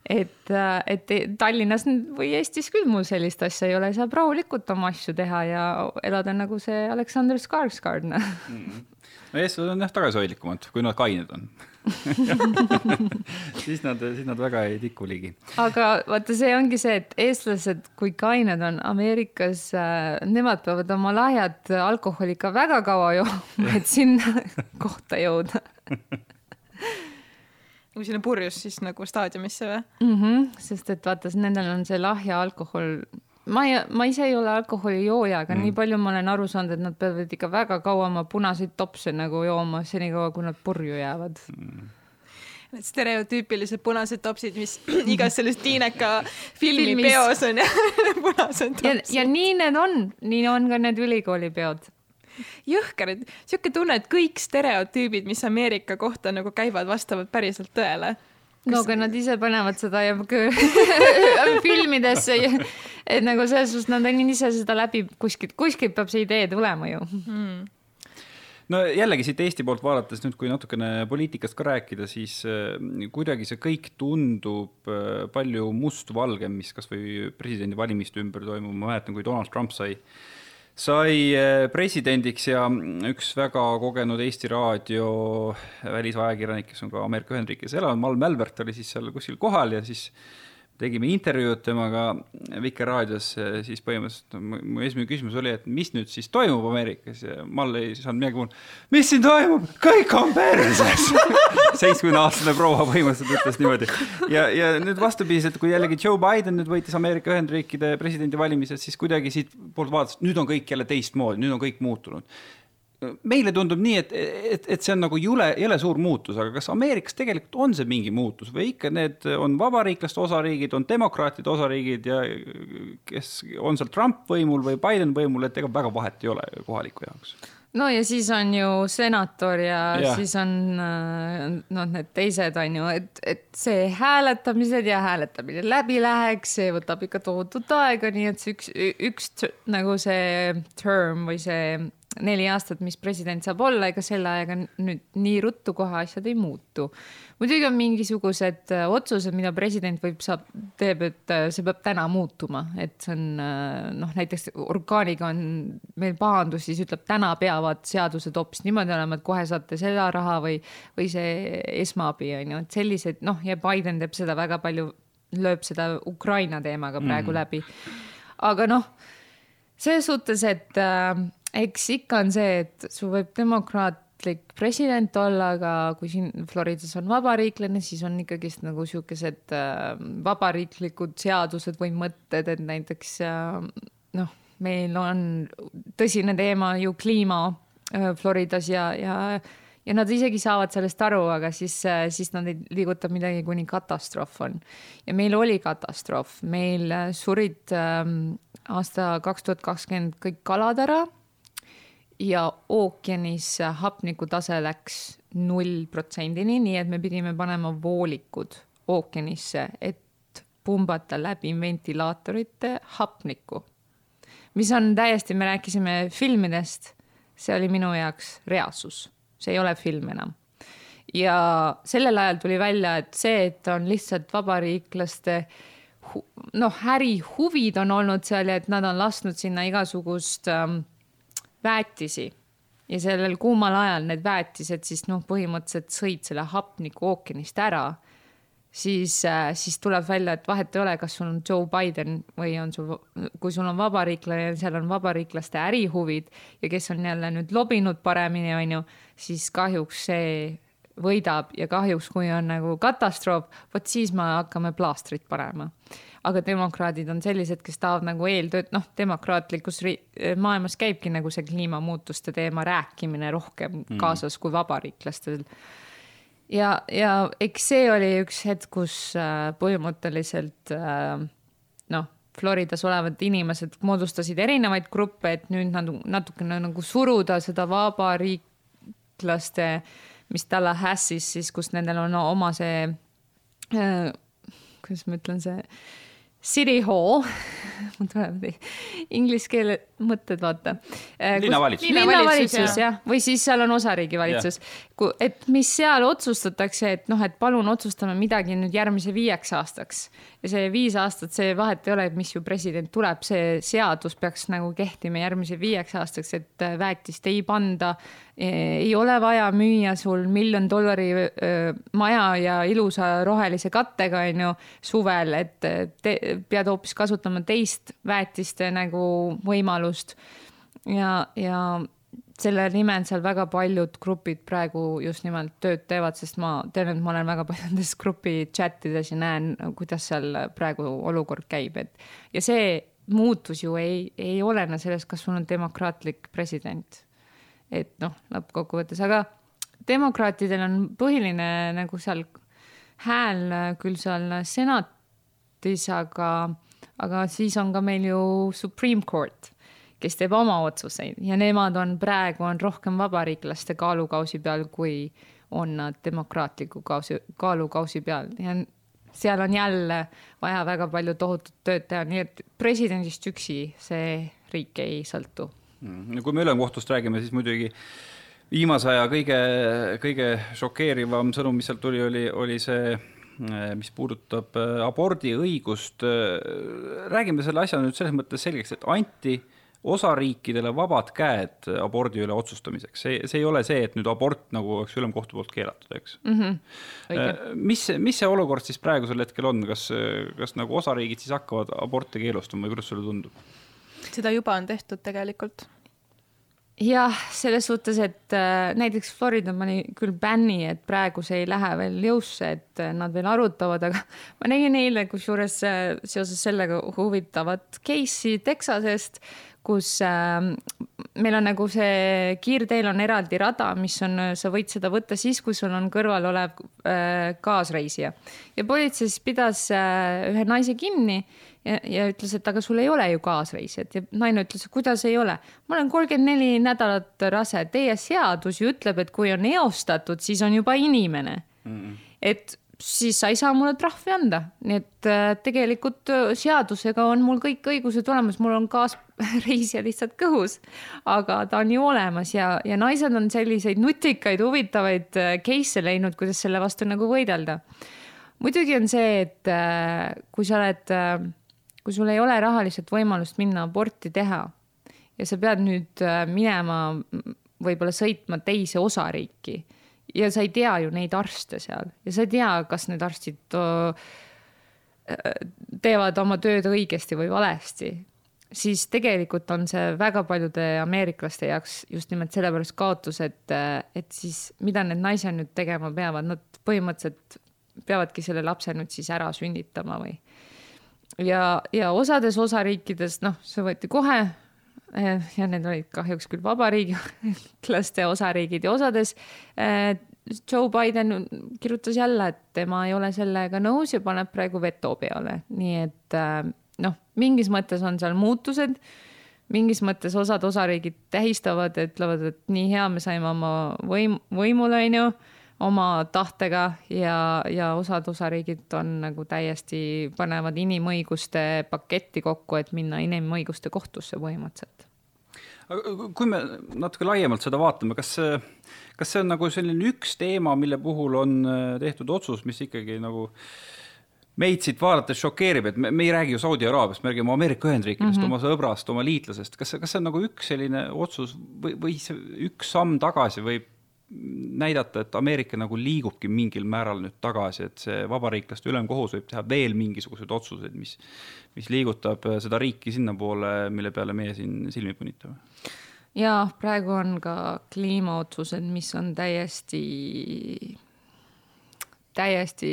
et, et Tallinnas või Eestis küll mul sellist asja ei ole, saab rahulikult oma asju teha ja elada nagu see Aleksander Skarsgård noh. no eestlased on jah tagasihoidlikumad, kui nad kained on siis nad, siis nad väga ei tiku ligi. aga vaata, see ongi see, et eestlased, kui kained on Ameerikas äh,, nemad peavad oma lahjat alkoholi ikka väga kaua jooma, et sinna kohta jõuda kui sinna purjus siis nagu staadiumisse või? mm. -hmm, sest et vaata, nendel on see lahja alkohol, ma ei, ma ise ei ole alkoholijooja, aga mm. nii palju ma olen aru saanud, et nad peavad ikka väga kaua oma punaseid topse nagu jooma, senikaua kui nad purju jäävad mm need stereotüüpilised punased topsid, mis igas selles Tiineka filmi Filmis. peos on ja punased topsid. ja, ja nii need on, nii on ka need ülikoolipeod jõhker, et sihuke tunne, et kõik stereotüübid, mis Ameerika kohta nagu käivad, vastavad päriselt tõele. no aga nad ise panevad seda ja filmidesse, et nagu selles suhtes nad on ise seda läbi kuskilt, kuskilt peab see idee tulema ju. Mm no jällegi siit Eesti poolt vaadates nüüd, kui natukene poliitikast ka rääkida, siis kuidagi see kõik tundub palju mustvalgem, mis kasvõi presidendivalimiste ümber toimub, ma mäletan, kui Donald Trump sai sai presidendiks ja üks väga kogenud Eesti Raadio välisajakirjanik, kes on ka Ameerika Ühendriikides elanud, Mal Mälbert oli siis seal kuskil kohal ja siis tegime intervjuud temaga Vikerraadios, siis põhimõtteliselt mu esimene küsimus oli, et mis nüüd siis toimub Ameerikas ja Mall ei saanud midagi muud. mis siin toimub, kõik on perses seitsmekümne aastane proua põhimõtteliselt ütles niimoodi. ja, ja nüüd vastupidiselt, kui jällegi Joe Biden nüüd võitis Ameerika Ühendriikide presidendivalimised, siis kuidagi siit poolt vaadates, nüüd on kõik jälle teistmoodi, nüüd on kõik muutunud meile tundub nii, et, et, et see on nagu jule, jõle suur muutus, aga kas Ameerikas tegelikult on see mingi muutus või ikka need on vabariiklaste osariigid, on demokraatide osariigid ja kes on seal Trump võimul või Biden võimul, et ega väga vahet ei ole kohaliku jaoks? No ja siis on ju senator ja, ja. siis on noh, need teised on ju, et, et see hääletamised ja hääletamine läbi läheks, see võtab ikka tohutut aega, nii et see üks, üks nagu see term või see neli aastat, mis president saab olla, ega selle ajaga nüüd nii ruttu kohe asjad ei muutu. muidugi on mingisugused äh, otsused, mida president võib, saab, teeb, et äh, see peab täna muutuma, et see on äh, noh, näiteks orgaaniga on meil pahandus, siis ütleb, täna peavad seadused hoopis niimoodi olema, et kohe saate seda raha või, või see esmaabi on ju, et sellised noh, ja Biden teeb seda väga palju, lööb seda Ukraina teemaga praegu mm. läbi. aga noh, selles suhtes, et äh, eks ikka on see, et sul võib demokraatlik president olla, aga kui siin Floridas on vabariiklane, siis on ikkagist nagu siukesed äh, vabariiklikud seadused või mõtted, et näiteks äh, noh, meil on tõsine teema ju kliima äh, Floridas ja, ja ja nad isegi saavad sellest aru, aga siis, siis nad ei liiguta midagi, kuni katastroof on. ja meil oli katastroof, meil surid ähm, aasta kaks tuhat kakskümmend kõik kalad ära ja ookeanis hapnikutase läks null protsendini, nii et me pidime panema voolikud ookeanisse, et pumbata läbi ventilaatorite hapnikku. mis on täiesti, me rääkisime filmidest, see oli minu jaoks reaalsus, see ei ole film enam. ja sellel ajal tuli välja, et see, et on lihtsalt vabariiklaste noh, ärihuvid on olnud seal ja et nad on lasknud sinna igasugust ähm, väetisi. Ja sellel kuumal ajal need väetised siis noh, põhimõtteliselt sõid selle hapniku ookeanist ära, siis, äh, siis tuleb välja, et vahet ei ole, kas sul on Joe Biden või on sul, kui sul on vabariiklane ja seal on vabariiklaste ärihuvid ja kes on jälle nüüd lobinud paremini, on ju, siis kahjuks see võidab ja kahjuks, kui on nagu katastroof, vot siis me hakkame plaastrit panema aga demokraadid on sellised, kes tahavad nagu eeltööd, noh, demokraatlikus maailmas käibki nagu see kliimamuutuste teema rääkimine rohkem mm. kaasas kui vabariiklastel. ja, ja eks see oli üks hetk, kus äh, põhimõtteliselt äh, noh, Floridas olevad inimesed moodustasid erinevaid gruppe, et nüüd nad natukene nagu suruda seda vabariiklaste, mis Tallahassee'is siis, kus nendel on oma see äh,, kuidas ma ütlen, see City Hall mul tuleb inglise keele mõtted, vaata. Äh, linnavalitsus. linnavalitsus jah, või siis seal on osariigi valitsus, et mis seal otsustatakse, et noh, et palun otsustame midagi nüüd järgmise viieks aastaks. ja see viis aastat, see vahet ei ole, mis ju president tuleb, see seadus peaks nagu kehtima järgmise viieks aastaks, et äh, väetist ei panda ei ole vaja müüa sul miljon dollari maja ja ilusa rohelise kattega, on ju, suvel, et te pead hoopis kasutama teist väetiste nagu võimalust. ja, ja selle nimel seal väga paljud grupid praegu just nimelt tööd teevad, sest ma tean, et ma olen väga paljudes grupi chat ides ja näen, kuidas seal praegu olukord käib, et ja see muutus ju ei, ei olene sellest, kas sul on demokraatlik president et noh, lõppkokkuvõttes, aga demokraatidel on põhiline nagu seal hääl küll seal senatis, aga, aga siis on ka meil ju Supreme Court, kes teeb oma otsuseid ja nemad on praegu on rohkem vabariiklaste kaalukausi peal, kui on nad demokraatliku kausi, kaalukausi peal ja seal on jälle vaja väga palju tohutut tööd teha, nii et presidendist üksi see riik ei sõltu. Kui me ülemkohtust räägime, siis muidugi viimase aja kõige, kõige šokeerivam sõnum, mis sealt tuli, oli, oli see, mis puudutab äh, abordiõigust. Äh, räägime selle asja nüüd selles mõttes selgeks, et anti osariikidele vabad käed abordi üle otsustamiseks, see, see ei ole see, et nüüd abort nagu oleks ülemkohtu poolt keelatud, eks mm. -hmm. mis, mis see olukord siis praegusel hetkel on, kas, kas nagu osariigid siis hakkavad aborte keelustama või kuidas sulle tundub? seda juba on tehtud tegelikult jah, selles suhtes, et äh, näiteks Florida pani küll bänni, et praegu see ei lähe veel jõusse, et äh, nad veel arutavad, aga ma nägin eile kusjuures äh, seoses sellega huvitavat case'i Texasest, kus äh, meil on nagu see kiirteel on eraldi rada, mis on, sa võid seda võtta siis, kui sul on kõrval olev äh, kaasreisija. Ja politsei siis pidas äh, ühe naise kinni ja, ja ütles, et aga sul ei ole ju kaasreisijat ja naine ütles, et kuidas ei ole. ma olen kolmkümmend neli nädalat rase, teie seadus ju ütleb, et kui on eostatud, siis on juba inimene mm. -mm. et siis sa ei saa mulle trahvi anda, nii et äh, tegelikult äh, seadusega on mul kõik õigused olemas, mul on kaasreisija lihtsalt kõhus. aga ta on ju olemas ja, ja naised on selliseid nutikaid, huvitavaid äh, case'e leidnud, kuidas selle vastu nagu võidelda. muidugi on see, et kui sa oled, kui sul ei ole rahaliselt võimalust minna aborti teha ja sa pead nüüd minema võib-olla sõitma teise osariiki ja sa ei tea ju neid arste seal ja sa ei tea, kas need arstid teevad oma tööd õigesti või valesti, siis tegelikult on see väga paljude ameeriklaste jaoks just nimelt sellepärast kaotus, et, et siis mida need naised nüüd tegema peavad, nad põhimõtteliselt peavadki selle lapse nüüd siis ära sünnitama või. Ja, ja osades osariikides, noh, see võeti kohe Eh, ja need olid kahjuks küll vabariigilaste osariigid ja osades eh, Joe Biden kirjutas jälle, et tema ei ole sellega nõus ja paneb praegu veto peale, nii et eh, noh, mingis mõttes on seal muutused. mingis mõttes osad osariigid tähistavad, ütlevad, et nii hea, me saime oma võim, võimule, onju, oma tahtega ja, ja osad osariigid on nagu täiesti, panevad inimõiguste paketti kokku, et minna inimõiguste kohtusse põhimõtteliselt aga kui me natuke laiemalt seda vaatame, kas see, kas see on nagu selline üks teema, mille puhul on äh, tehtud otsus, mis ikkagi nagu meid siit vaadates šokeerib, et me, me ei räägi ju Saudi Araabiast, me räägime Ameerika Ühendriikidest mm, -hmm. oma sõbrast, oma liitlasest, kas see, kas see on nagu üks selline otsus või, või see üks samm tagasi võib näidata, et Ameerika nagu liigubki mingil määral nüüd tagasi, et see vabariiklaste ülemkohus võib teha veel mingisuguseid otsuseid, mis, mis liigutab seda riiki sinnapoole, mille peale meie siin silmi punitame. Ja praegu on ka kliimaotsused, mis on täiesti, täiesti,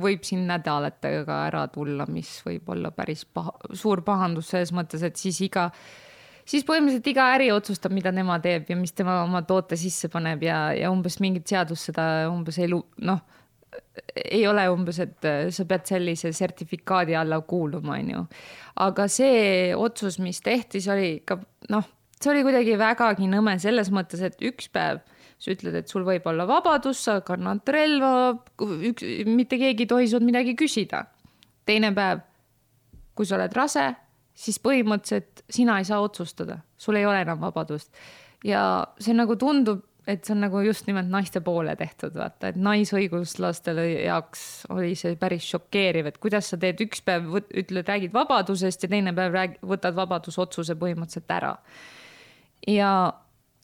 võib siin nädalatega ära tulla, mis võib olla päris paha, suur pahandus selles mõttes, et siis iga, siis põhimõtteliselt iga äri otsustab, mida tema teeb ja mis tema oma toote sisse paneb ja, ja umbes mingit seadust seda umbes ei lu-, noh, ei ole umbes, et sa pead sellise sertifikaadi alla kuuluma, onju. aga see otsus, mis tehti, see oli ikka noh see oli kuidagi vägagi nõme selles mõttes, et üks päev sa ütled, et sul võib olla vabadus, sa kannad relva, üks, mitte keegi ei tohi sult midagi küsida. teine päev, kui sa oled rase, siis põhimõtteliselt sina ei saa otsustada, sul ei ole enam vabadust. ja see nagu tundub, et see on nagu just nimelt naiste poole tehtud, vaata, et naisõiguslastele jaoks oli see päris šokeeriv, et kuidas sa teed üks päev, ütled, räägid vabadusest ja teine päev rääg-, võtad vabadusotsuse põhimõtteliselt ära ja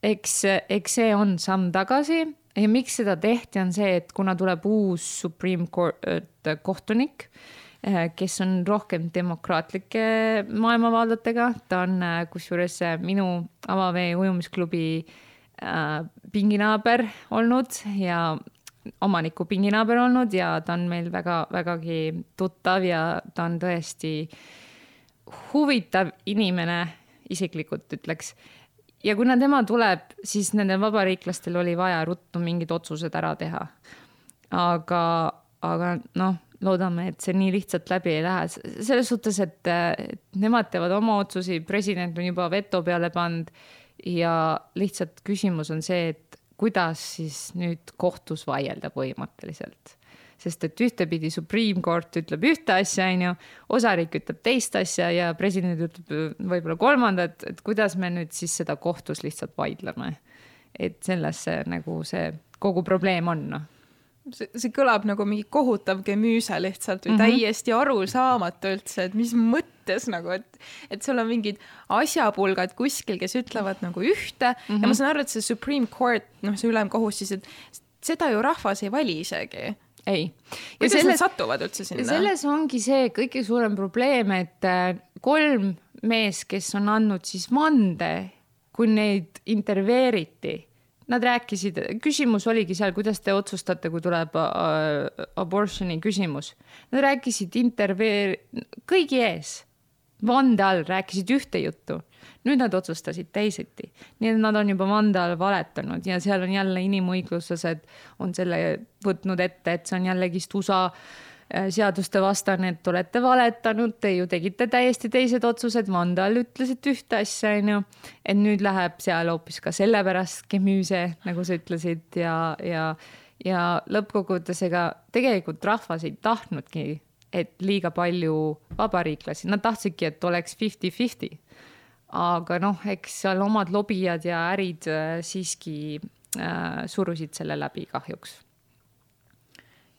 eks, eks see on samm tagasi ja miks seda tehti, on see, et kuna tuleb uus Supreme Court äh, kohtunik, äh, kes on rohkem demokraatlike maailmavaadetega, ta on äh, kusjuures minu avavee ujumisklubi pinginaaber olnud ja omaniku pinginaaber olnud ja ta on meil väga-vägagi tuttav ja ta on tõesti huvitav inimene, isiklikult ütleks ja kuna tema tuleb, siis nendel vabariiklastel oli vaja ruttu mingid otsused ära teha. aga, aga noh, loodame, et see nii lihtsalt läbi ei lähe, selles suhtes, et nemad teevad oma otsusi, president on juba veto peale pannud ja lihtsalt küsimus on see, et kuidas siis nüüd kohtus vaielda põhimõtteliselt. Sest et ühtepidi Supreme Court ütleb ühte asja, onju, osariik ütleb teist asja ja president ütleb võib-olla kolmandat, et kuidas me nüüd siis seda kohtus lihtsalt vaidleme. et selles see nagu see kogu probleem on, noh see, see kõlab nagu mingi kohutav gemüüse lihtsalt või mm -hmm. täiesti arusaamatu üldse, et mis mõttes nagu, et, et sul on mingid asjapulgad kuskil, kes ütlevad nagu ühte mm -hmm. ja ma mhm. saan aru, et see Supreme Court, noh, see ülemkohus siis, et seda ju rahvas ei vali isegi ei. kuidas selles, nad satuvad üldse sinna? selles ongi see kõige suurem probleem, et äh, kolm mees, kes on andnud siis vande, kui neid intervjueeriti, nad rääkisid, küsimus oligi seal, kuidas te otsustate, kui tuleb äh, abortion'i küsimus. Nad rääkisid intervjuu kõigi ees, vande all rääkisid ühte juttu nüüd nad otsustasid teisiti. nii et nad on juba vande all valetanud ja seal on jälle inimõigluslased on selle võtnud ette, et see on jällegist USA äh, seaduste vastane, et olete valetanud, te ju tegite täiesti teised otsused, vande all ütlesite ühte asja, onju. et nüüd läheb seal hoopis ka sellepärast gemüüse, nagu sa ütlesid ja, ja ja lõppkokkuvõttes ega tegelikult rahvas ei tahtnudki, et liiga palju vabariiklasi, nad tahtsidki, et oleks fifty-fifty. aga noh, eks seal omad lobijad ja ärid äh, siiski äh, surusid selle läbi kahjuks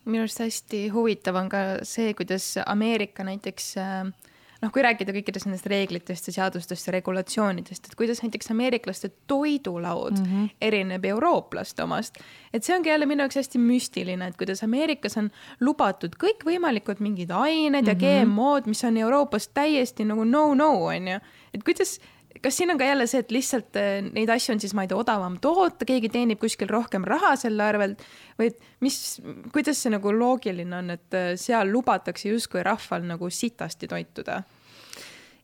minu arust hästi huvitav on ka see, kuidas Ameerika näiteks äh, noh, kui rääkida kõikidest nendest reeglitest ja seadustest ja regulatsioonidest, et kuidas näiteks ameeriklaste toidulaud mm -hmm. erineb eurooplaste omast. et see ongi jälle minu jaoks hästi müstiline, et kuidas Ameerikas on lubatud kõikvõimalikud mingid ained mm -hmm. ja mhm. GMO-d, mis on Euroopas täiesti nagu no-no on ju. et kuidas kas siin on ka jälle see, et lihtsalt äh, neid asju on siis, ma ei tea, odavam toota, keegi teenib kuskil rohkem raha selle arvelt või et mis, kuidas see nagu loogiline on, et äh, seal lubatakse justkui rahval nagu sitasti toituda?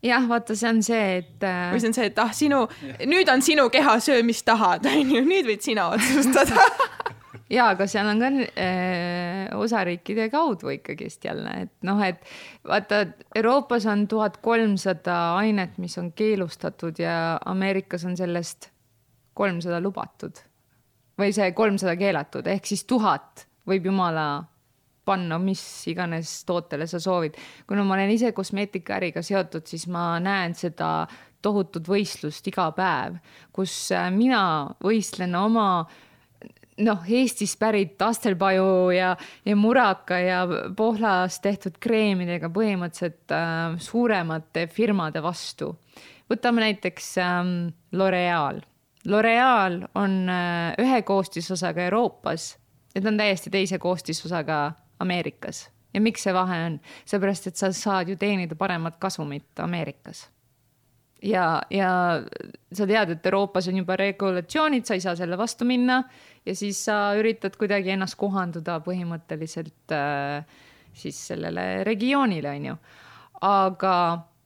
jah, vaata, see on see, et. Äh, või see on see, et ah, sinu, nüüd on sinu keha, söö, mis tahad, onju, nüüd võid sina otsustada ja, aga seal on ka äh, osariikide kaudu ikkagist jälle, et noh, et vaata, Euroopas on tuhat kolmsada ainet, mis on keelustatud ja Ameerikas on sellest kolmsada lubatud või see kolmsada keelatud, ehk siis tuhat võib jumala panna mis iganes tootele sa soovid. kuna ma olen ise kosmeetikaäriga seotud, siis ma näen seda tohutut võistlust iga päev, kus äh, mina võistlen oma äh, noh, Eestist pärit Astelpaju ja, ja Muraka ja Pohlas tehtud kreemidega põhimõtteliselt äh, suuremate firmade vastu. võtame näiteks ähm, L'Oreal. L'Oreal on äh, ühe koostisosaga Euroopas ja ta on täiesti teise koostisosaga Ameerikas. ja miks see vahe on? seepärast, et sa saad ju teenida paremat kasumit Ameerikas ja, ja sa tead, et Euroopas on juba regulatsioonid, sa ei saa selle vastu minna ja siis sa üritad kuidagi ennast kohanduda põhimõtteliselt äh, siis sellele regioonile, on ju. aga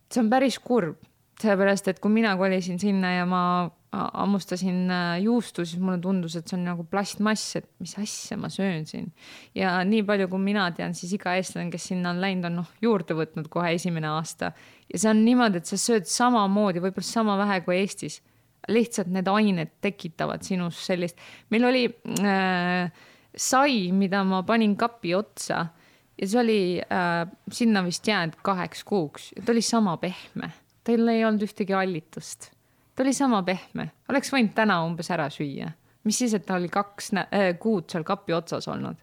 see on päris kurb, sellepärast et kui mina kolisin sinna ja ma hammustasin äh, juustu, siis mulle tundus, et see on nagu plastmass, et mis asja ma söön siin. ja nii palju, kui mina tean, siis iga eestlane, kes sinna on läinud, on noh juurde võtnud kohe esimene aasta. ja see on niimoodi, et sa sööd samamoodi, võib-olla sama vähe kui Eestis lihtsalt need ained tekitavad sinus sellist, meil oli äh, sai, mida ma panin kapi otsa ja see oli äh, sinna vist jäänud kaheks kuuks ta oli sama pehme, tal ei olnud ühtegi hallitust. Ta oli sama pehme, oleks võinud täna umbes ära süüa, mis siis, et ta oli kaks äh, kuud seal kapi otsas olnud.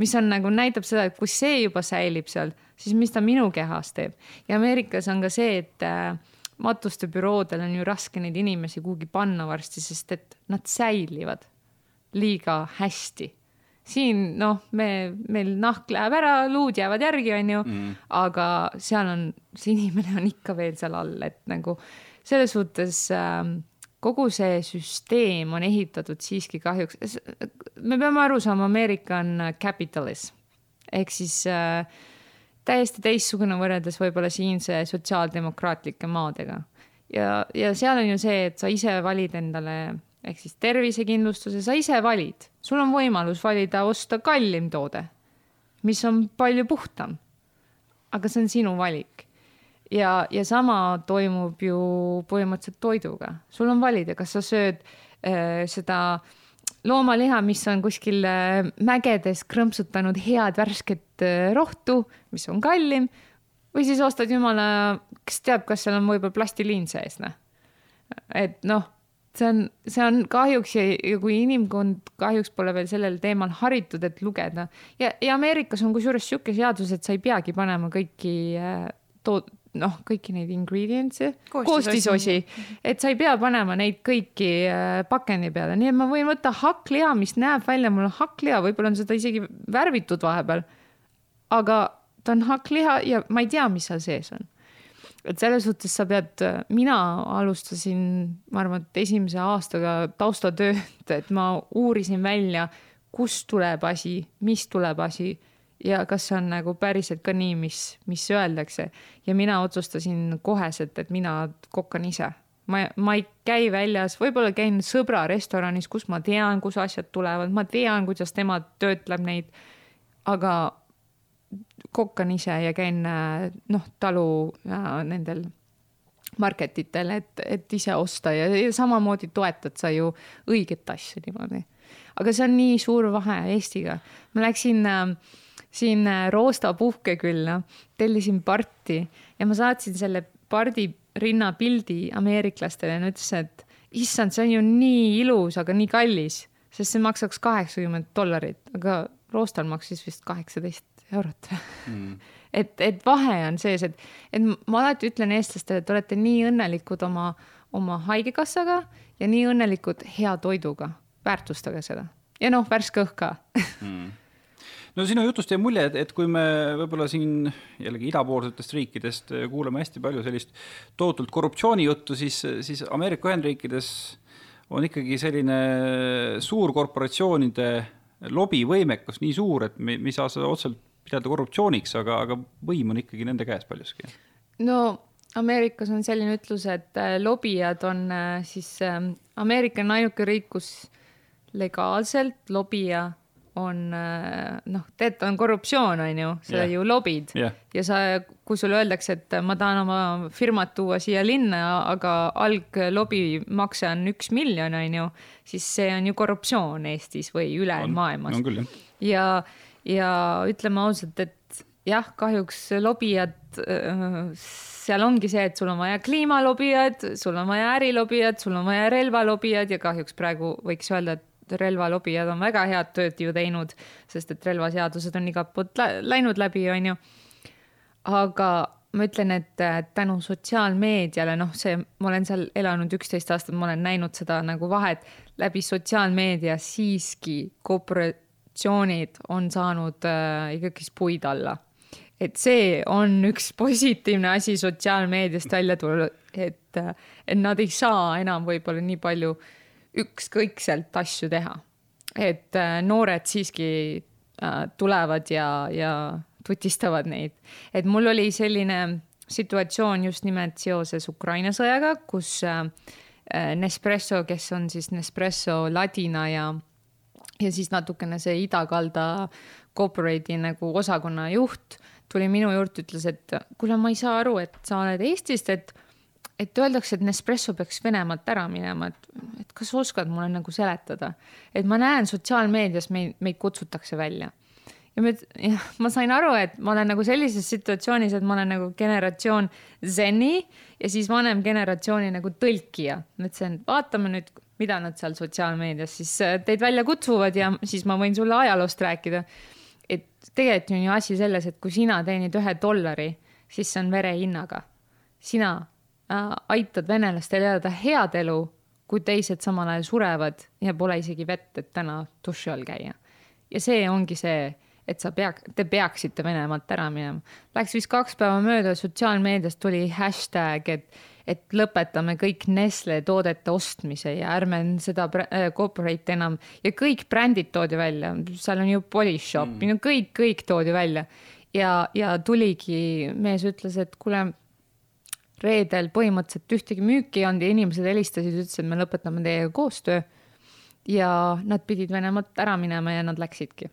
mis on nagu näitab seda, et kui see juba säilib seal, siis mis ta minu kehas teeb ja Ameerikas on ka see, et äh, matustebüroodel on ju raske neid inimesi kuhugi panna varsti, sest et nad säilivad liiga hästi. siin noh, me, meil nahk läheb ära, luud jäävad järgi, onju mm., aga seal on, see inimene on ikka veel seal all, et nagu selles suhtes äh, kogu see süsteem on ehitatud siiski kahjuks, me peame aru saama, Ameerika on capitalism ehk siis äh, täiesti teistsugune võrreldes võib-olla siinse sotsiaaldemokraatlike maadega. ja, ja seal on ju see, et sa ise valid endale ehk siis tervisekindlustuse, sa ise valid, sul on võimalus valida, osta kallim toode, mis on palju puhtam. aga see on sinu valik. Ja, ja sama toimub ju põhimõtteliselt toiduga, sul on valida, kas sa sööd äh, seda äh, loomaliha, mis on kuskil äh, mägedes krõmpsutanud head värsket äh, rohtu, mis on kallim, või siis ostad jumala, kes teab, kas seal on võib-olla plastiliin sees, noh. et noh, see on, see on kahjuks ja, ja kui inimkond kahjuks pole veel sellel teemal haritud, et lugeda ja, ja Ameerikas on kusjuures sihuke seadus, et sa ei peagi panema kõiki äh, tood-, noh, kõiki neid ingredients'e, koostisosi, et sa ei pea panema neid kõiki äh, pakendi peale, nii et ma võin võtta hakkliha, mis näeb välja, mul on hakkliha, võib-olla on seda isegi värvitud vahepeal. aga ta on hakkliha ja ma ei tea, mis seal sees on. et selles suhtes sa pead, mina alustasin, ma arvan, et esimese aastaga taustatööd, et ma uurisin välja, kust tuleb asi, mis tuleb asi ja kas see on nagu päriselt ka nii, mis, mis öeldakse. ja mina otsustasin koheselt, et mina kokkan ise. ma, ma ei käi väljas, võib-olla käin sõbra restoranis, kus ma tean, kus asjad tulevad, ma tean, kuidas tema töötleb neid. aga kokkan ise ja käin noh, talu ja nendel market itel, et, et ise osta ja, ja samamoodi toetad sa ju õiget asja niimoodi aga see on nii suur vahe Eestiga. ma läksin äh, siin äh, Roosta puhkekülla, tellisin parti ja ma saatsin selle pardi rinnapildi ameeriklastele ja nad ütlesid, et issand, see on ju nii ilus, aga nii kallis, sest see maksaks kaheksakümmend dollarit, aga Roostal maksis vist kaheksateist eurot. Mm. et, et vahe on sees, et, et ma alati ütlen eestlastele, et olete nii õnnelikud oma, oma haigekassaga ja nii õnnelikud hea toiduga, väärtustage seda. Ja noh, värske õhk ka. Mm no sinu jutust jäi mulje, et, et kui me võib-olla siin jällegi idapoolsetest riikidest kuuleme hästi palju sellist tohutult korruptsioonijuttu, siis, siis Ameerika Ühendriikides on ikkagi selline suurkorporatsioonide lobivõimekus nii suur, et me, me ei saa seda otseselt pidada korruptsiooniks, aga, aga võim on ikkagi nende käes paljuski. no Ameerikas on selline ütlus, et äh, lobijad on äh, siis Ameerika on ainuke riik, kus legaalselt lobija on äh, noh, tead, on korruptsioon, on ju, sa yeah. ju lobid yeah. ja sa, kui sulle öeldakse, et ma tahan oma firmat tuua siia linna, aga alglobimakse on üks miljon, on ju, siis see on ju korruptsioon Eestis või ülejäänud maailmas. ja, ja ütleme ausalt, et jah, kahjuks lobijad, äh, seal ongi see, et sul on vaja kliimalobijad, sul on vaja ärilobijad, sul on vaja relvalobijad ja kahjuks praegu võiks öelda, et relvalobijad on väga head tööd ju teinud, sest et relvaseadused on igalt poolt läinud läbi, on ju. aga ma ütlen, et tänu sotsiaalmeediale, noh, see, ma olen seal elanud üksteist aastat, ma olen näinud seda nagu vahet läbi sotsiaalmeedia siiski korporatsioonid on saanud äh, ikkagi puid alla. et see on üks positiivne asi sotsiaalmeediast välja tulnud, et, et nad ei saa enam võib-olla nii palju äh, ükskõikselt asju teha. et äh, noored siiski äh, tulevad ja, ja tutistavad neid. et mul oli selline situatsioon just nimelt seoses Ukraina sõjaga, kus äh, Nespresso, kes on siis Nespresso ladina ja, ja siis natukene see idakalda corporate'i nagu osakonna juht tuli minu juurde, ütles, et kuule, ma ei saa aru, et sa oled Eestist, et et öeldakse, et Nespresso peaks Venemaalt ära minema, et, et kas sa oskad mulle nagu seletada, et ma näen sotsiaalmeedias meid, meid kutsutakse välja. ja me, jah, ma sain aru, et ma olen nagu sellises situatsioonis, et ma olen nagu generatsioon Zeni ja siis vanem generatsiooni nagu tõlkija. ma ütlesin, vaatame nüüd, mida nad seal sotsiaalmeedias siis äh, teid välja kutsuvad ja siis ma võin sulle ajaloost rääkida. et tegelikult on ju asi selles, et kui sina teenid ühe dollari, siis see on verehinnaga. sina Äh, aitad venelastel elada head elu, kui teised samal ajal surevad ja pole isegi vett, et täna duši all käia. ja see ongi see, et sa pea, te peaksite Venemaalt ära minema. Läks vist kaks päeva mööda, sotsiaalmeedias tuli hashtag, et, et lõpetame kõik Nestle toodete ostmise ja ärme seda äh, corporate enam ja kõik brändid toodi välja, seal on ju Polish Shop mm., no kõik, kõik toodi välja ja, ja tuligi, mees ütles, et kuule reedel põhimõtteliselt ühtegi müüki ei olnud ja inimesed helistasid, ütlesid, et me lõpetame teiega koostöö. ja nad pidid Venemaalt ära minema ja nad läksidki.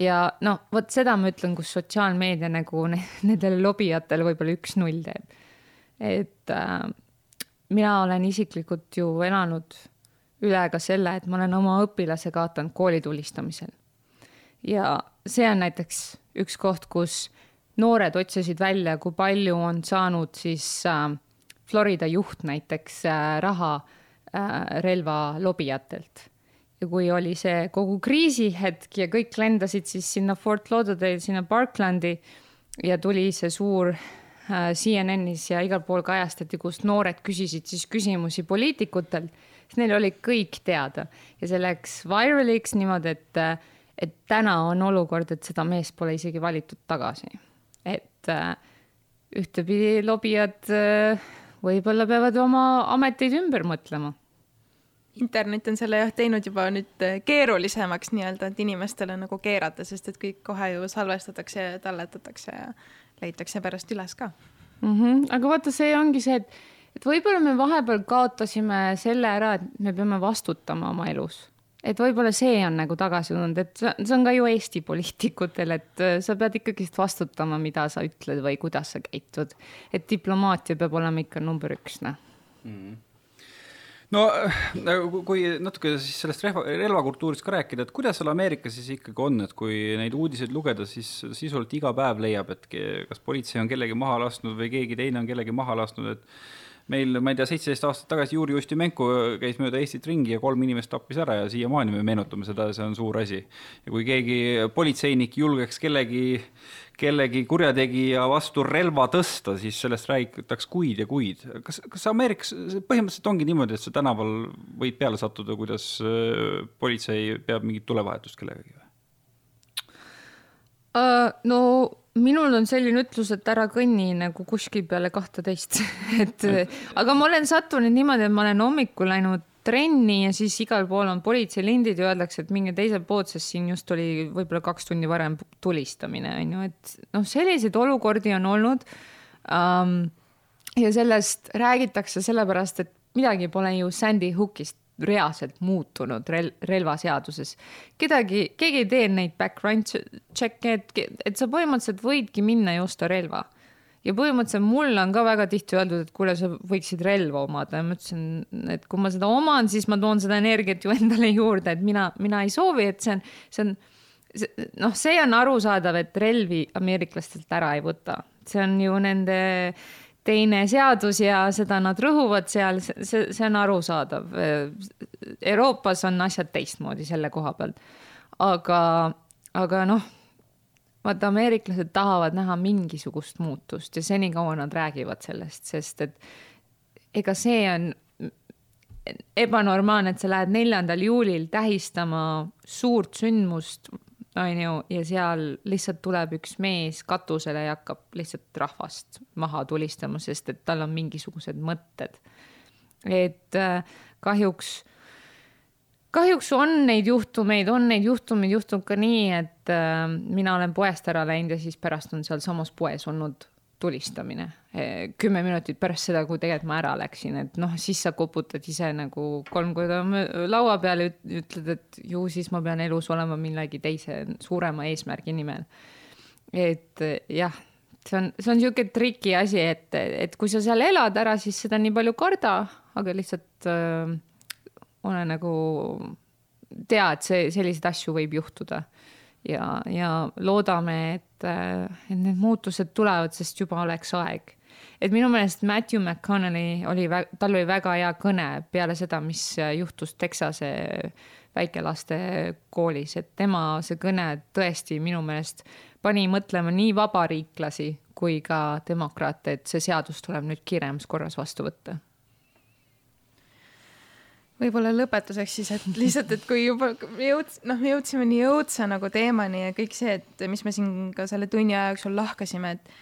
ja noh, vot seda ma ütlen, kus sotsiaalmeedia nagu nendele lobijatele võib-olla üks-null teeb. et äh, mina olen isiklikult ju elanud üle ka selle, et ma olen oma õpilase kaotanud kooli tulistamisel. ja see on näiteks üks koht, kus noored otsisid välja, kui palju on saanud siis äh, Florida juht näiteks äh, raha äh, relvalobijatelt. ja kui oli see kogu kriisihetk ja kõik lendasid siis sinna Fort Lauderdale, sinna Parklandi ja tuli see suur CNN-is ja igal pool kajastati, kus noored küsisid siis küsimusi poliitikutelt, siis neil oli kõik teada ja see läks viraliks niimoodi, et, et täna on olukord, et seda meest pole isegi valitud tagasi et äh, ühtepidi lobijad äh, võib-olla peavad oma ameteid ümber mõtlema internet on selle jah teinud juba nüüd äh, keerulisemaks nii-öelda, et inimestele nagu keerata, sest et kõik kohe ju salvestatakse ja talletatakse ja leitakse pärast üles ka mm. -hmm. aga vaata, see ongi see, et, et võib-olla me vahepeal kaotasime selle ära, et me peame vastutama oma elus et võib-olla see on nagu tagasi tulnud, et see on ka ju Eesti poliitikutel, et äh, sa pead ikkagist vastutama, mida sa ütled või kuidas sa käitud. et diplomaatia peab olema ikka number üks, noh mm no kui natuke siis sellest relva, relvakultuurist ka rääkida, et kuidas seal Ameerikas siis ikkagi on, et kui neid uudiseid lugeda, siis sisuliselt iga päev leiab, et kas politsei on kellegi maha lasknud või keegi teine on kellegi maha lasknud, et meil, ma ei tea, seitseteist aastat tagasi Juri Ustimenko käis mööda Eestit ringi ja kolm inimest tappis ära ja siiamaani me meenutame seda see on suur asi. ja kui keegi politseinik julgeks kellegi, kellegi kurjategija vastu relva tõsta, siis sellest räägitakse kuid ja kuid. kas, kas Ameerikas põhimõtteliselt ongi niimoodi, et sa tänaval võid peale sattuda, kuidas äh, politsei peab mingit tulevahetust kellegagi või? Uh, no minul on selline ütlus, et ära kõnni nagu kuskil peale kahteteist et aga ma olen sattunud niimoodi, et ma olen hommikul läinud trenni ja siis igal pool on politseilindid ja öeldakse, et minge teiselt poolt, sest siin just oli võib-olla kaks tundi varem tulistamine on ju, et noh, selliseid olukordi on olnud um,. ja sellest räägitakse sellepärast, et midagi pole ju Sandy Hookist reaalselt muutunud rel relvaseaduses. kedagi, keegi ei tee neid background check'e, et, et sa põhimõtteliselt võidki minna ja osta relva. ja põhimõtteliselt mulle on ka väga tihti öeldud, et kuule, sa võiksid relva omada ja ma ütlesin, et kui ma seda oman, siis ma toon seda energiat ju endale juurde, et mina, mina ei soovi, et see on, see on noh, see on arusaadav, et relvi ameeriklastelt ära ei võta, see on ju nende teine seadus ja seda nad rõhuvad seal, see, see on arusaadav. Euroopas on asjad teistmoodi selle koha pealt. aga, aga noh, vaata, ameeriklased tahavad näha mingisugust muutust ja senikaua nad räägivad sellest, sest et ega see on ebanormaalne, et sa lähed neljandal juulil tähistama suurt sündmust on ju, ja seal lihtsalt tuleb üks mees katusele ja hakkab lihtsalt rahvast maha tulistama, sest et tal on mingisugused mõtted. et äh, kahjuks, kahjuks on neid juhtumeid, on neid juhtumeid, juhtub ka nii, et äh, mina olen poest ära läinud ja siis pärast on sealsamas poes olnud tulistamine eh, kümme minutit pärast seda, kui tegelikult ma ära läksin, et noh, siis sa koputad ise nagu kolm korda laua peale, ütled, et ju siis ma pean elus olema millegi teise suurema eesmärgi nimel. et jah, see on, see on niisugune triki asi, et, et kui sa seal elad ära, siis seda nii palju karda, aga lihtsalt äh, ole nagu, tea, et see, selliseid asju võib juhtuda ja, ja loodame, et, et need muutused tulevad, sest juba oleks aeg. et minu meelest Matthew McConnelly oli, tal oli väga hea kõne peale seda, mis juhtus Texase väikelaste koolis, et tema see kõne tõesti minu meelest pani mõtlema nii vabariiklasi kui ka demokraate, et see seadus tuleb nüüd kiiremas korras vastu võtta võib-olla lõpetuseks siis, et lihtsalt, et kui juba jõuds-, noh, me jõudsime nii õudse nagu teemani ja kõik see, et mis me siin ka selle tunni aja jooksul lahkasime, et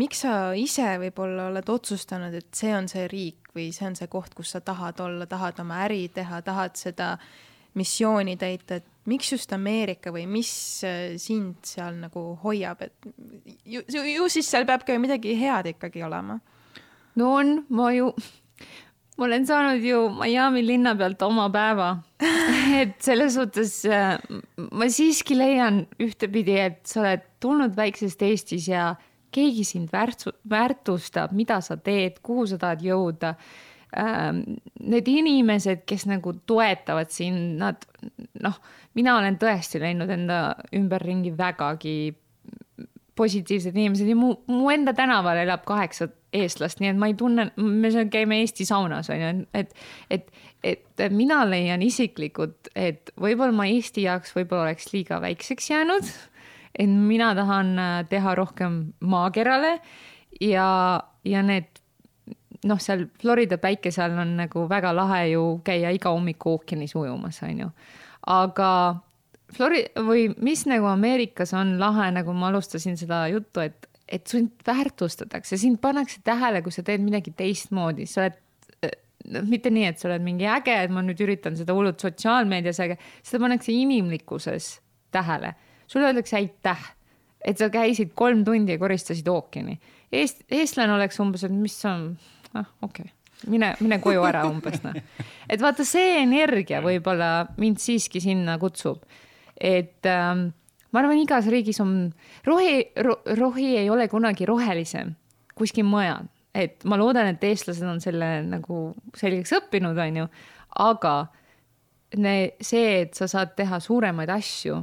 miks sa ise võib-olla oled otsustanud, et see on see riik või see on see koht, kus sa tahad olla, tahad oma äri teha, tahad seda missiooni täita, et miks just Ameerika või mis äh, sind seal nagu hoiab, et ju, ju siis seal peab ka midagi head ikkagi olema? no on, ma ju ma olen saanud ju Miami linna pealt oma päeva. et selles suhtes äh, ma siiski leian ühtepidi, et sa oled tulnud väiksest Eestis ja keegi sind väärtu-, väärtustab, mida sa teed, kuhu sa tahad jõuda. Ähm, need inimesed, kes nagu toetavad sind, nad noh, mina olen tõesti leidnud enda ümberringi vägagi positiivsed inimesed ja mu, mu enda tänaval elab kaheksa eestlast, nii et ma ei tunne, me käime Eesti saunas on ju, et, et, et mina leian isiklikult, et võib-olla ma Eesti jaoks võib-olla oleks liiga väikseks jäänud. et mina tahan äh, teha rohkem maakerale ja, ja need noh, seal Florida päikese all on nagu väga lahe ju käia iga hommik ookeanis ujumas, on ju. aga Flori- või mis nagu Ameerikas on lahe, nagu ma alustasin seda juttu, et et sind väärtustatakse, sind pannakse tähele, kui sa teed midagi teistmoodi, sa oled noh, mitte nii, et sa oled mingi äge, et ma nüüd üritan seda hullult sotsiaalmeedias äge, seda pannakse inimlikkuses tähele. sulle öeldakse aitäh, et sa käisid kolm tundi ja koristasid ookeani. Eest-, eestlane oleks umbes, et mis on, ah okei okay. mine, mine koju ära umbes noh. et vaata, see energia võib-olla mind siiski sinna kutsub. et ähm, ma arvan, igas riigis on rohi ro,, rohi ei ole kunagi rohelisem kuskil mujal, et ma loodan, et eestlased on selle nagu selgeks õppinud, on ju, aga ne, see, et sa saad teha suuremaid asju,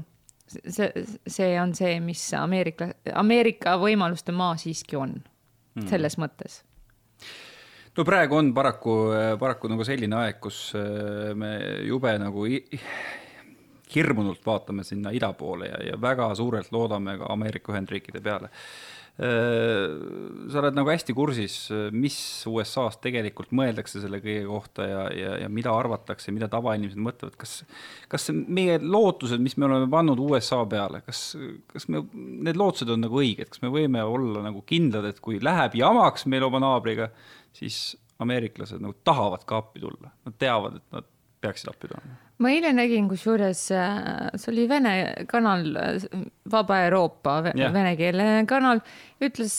see, see on see, mis Ameerika, Ameerika võimaluste maa siiski on mm. selles mõttes. No praegu on paraku, paraku nagu selline aeg, kus äh, me jube nagu hirmunult vaatame sinna ida poole ja, ja väga suurelt loodame ka Ameerika Ühendriikide peale. Sa oled nagu hästi kursis, mis USA-s tegelikult mõeldakse selle kõige kohta ja, ja, ja mida arvatakse, mida tavainimesed mõtlevad, kas, kas meie lootused, mis me oleme pannud USA peale, kas, kas me, need lootused on nagu õiged, kas me võime olla nagu kindlad, et kui läheb jamaks meil oma naabriga, siis ameeriklased nagu tahavad ka appi tulla, nad teavad, et nad peaksid appi tulema. ma eile nägin, kusjuures äh, see oli Vene kanal, Vaba Euroopa, yeah. venekeelne kanal, ütles,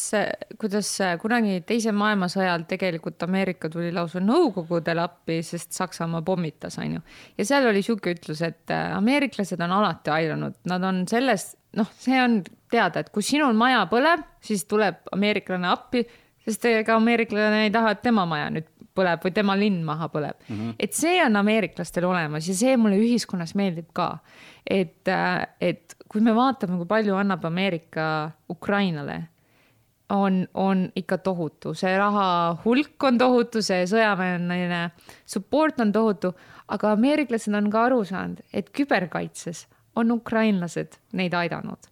kuidas kunagi Teise maailmasõja ajal tegelikult Ameerika tuli lausa Nõukogudele appi, sest Saksamaa pommitas, on ju. ja seal oli sihuke ütlus, et äh, ameeriklased on alati aidanud, nad on selles, noh, see on teada, et kui sinul maja põleb, siis tuleb ameeriklane appi sest ega ameeriklane ei taha, et tema maja nüüd põleb või tema linn maha põleb mm. -hmm. et see on ameeriklastel olemas ja see mulle ühiskonnas meeldib ka. et, äh, et kui me vaatame, kui palju annab Ameerika Ukrainale, on, on ikka tohutu, see raha hulk on tohutu, see sõjaväeline support on tohutu, aga ameeriklased on ka aru saanud, et küberkaitses on ukrainlased neid aidanud.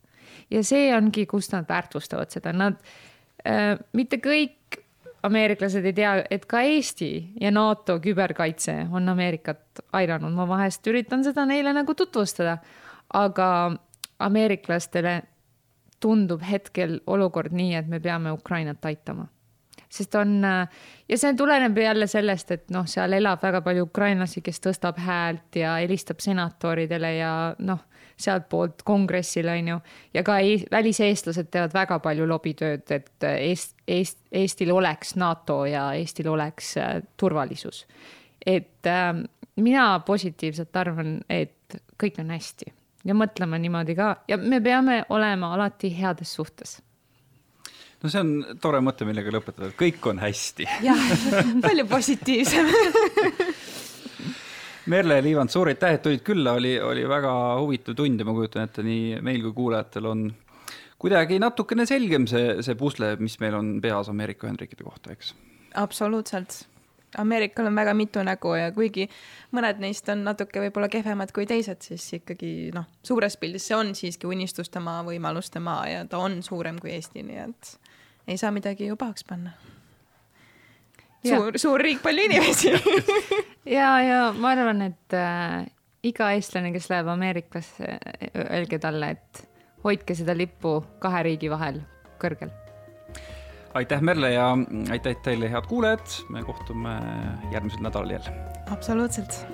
ja see ongi, kus nad väärtustavad seda, nad Äh, mitte kõik ameeriklased ei tea, et ka Eesti ja NATO küberkaitse on Ameerikat aidanud, ma vahest üritan seda neile nagu tutvustada, aga ameeriklastele tundub hetkel olukord nii, et me peame Ukrainat aitama. sest on ja see tuleneb jälle sellest, et noh, seal elab väga palju ukrainlasi, kes tõstab häält ja helistab senatoridele ja noh sealtpoolt kongressile, on ju. ja ka e väliseestlased teevad väga palju lobitööd, et Eest, Eest, Eestil oleks NATO ja Eestil oleks äh, turvalisus. et äh, mina positiivselt arvan, et kõik on hästi ja mõtleme niimoodi ka ja me peame olema alati heades suhtes no see on tore mõte, millega lõpetada, et kõik on hästi. jah, palju positiivsem Merle ja Liivand, suur aitäh, et tulid külla, oli, oli väga huvitav tund ja ma kujutan ette, nii meil kui kuulajatel on kuidagi natukene selgem see, see pusle, mis meil on peas Ameerika Ühendriikide kohta, eks? absoluutselt. Ameerikal on väga mitu nägu ja kuigi mõned neist on natuke võib-olla kehvemad kui teised, siis ikkagi noh, suures pildis see on siiski unistuste maa, võimaluste maa ja ta on suurem kui Eesti, nii et ei saa midagi ju pahaks panna suur, suur riik, palju inimesi. Ja, ja ma arvan, et äh, iga eestlane, kes läheb Ameerikasse, öelge talle, et hoidke seda lippu kahe riigi vahel kõrgel. aitäh, Merle ja aitäh teile, head kuulajad, me kohtume järgmisel nädalal jälle. absoluutselt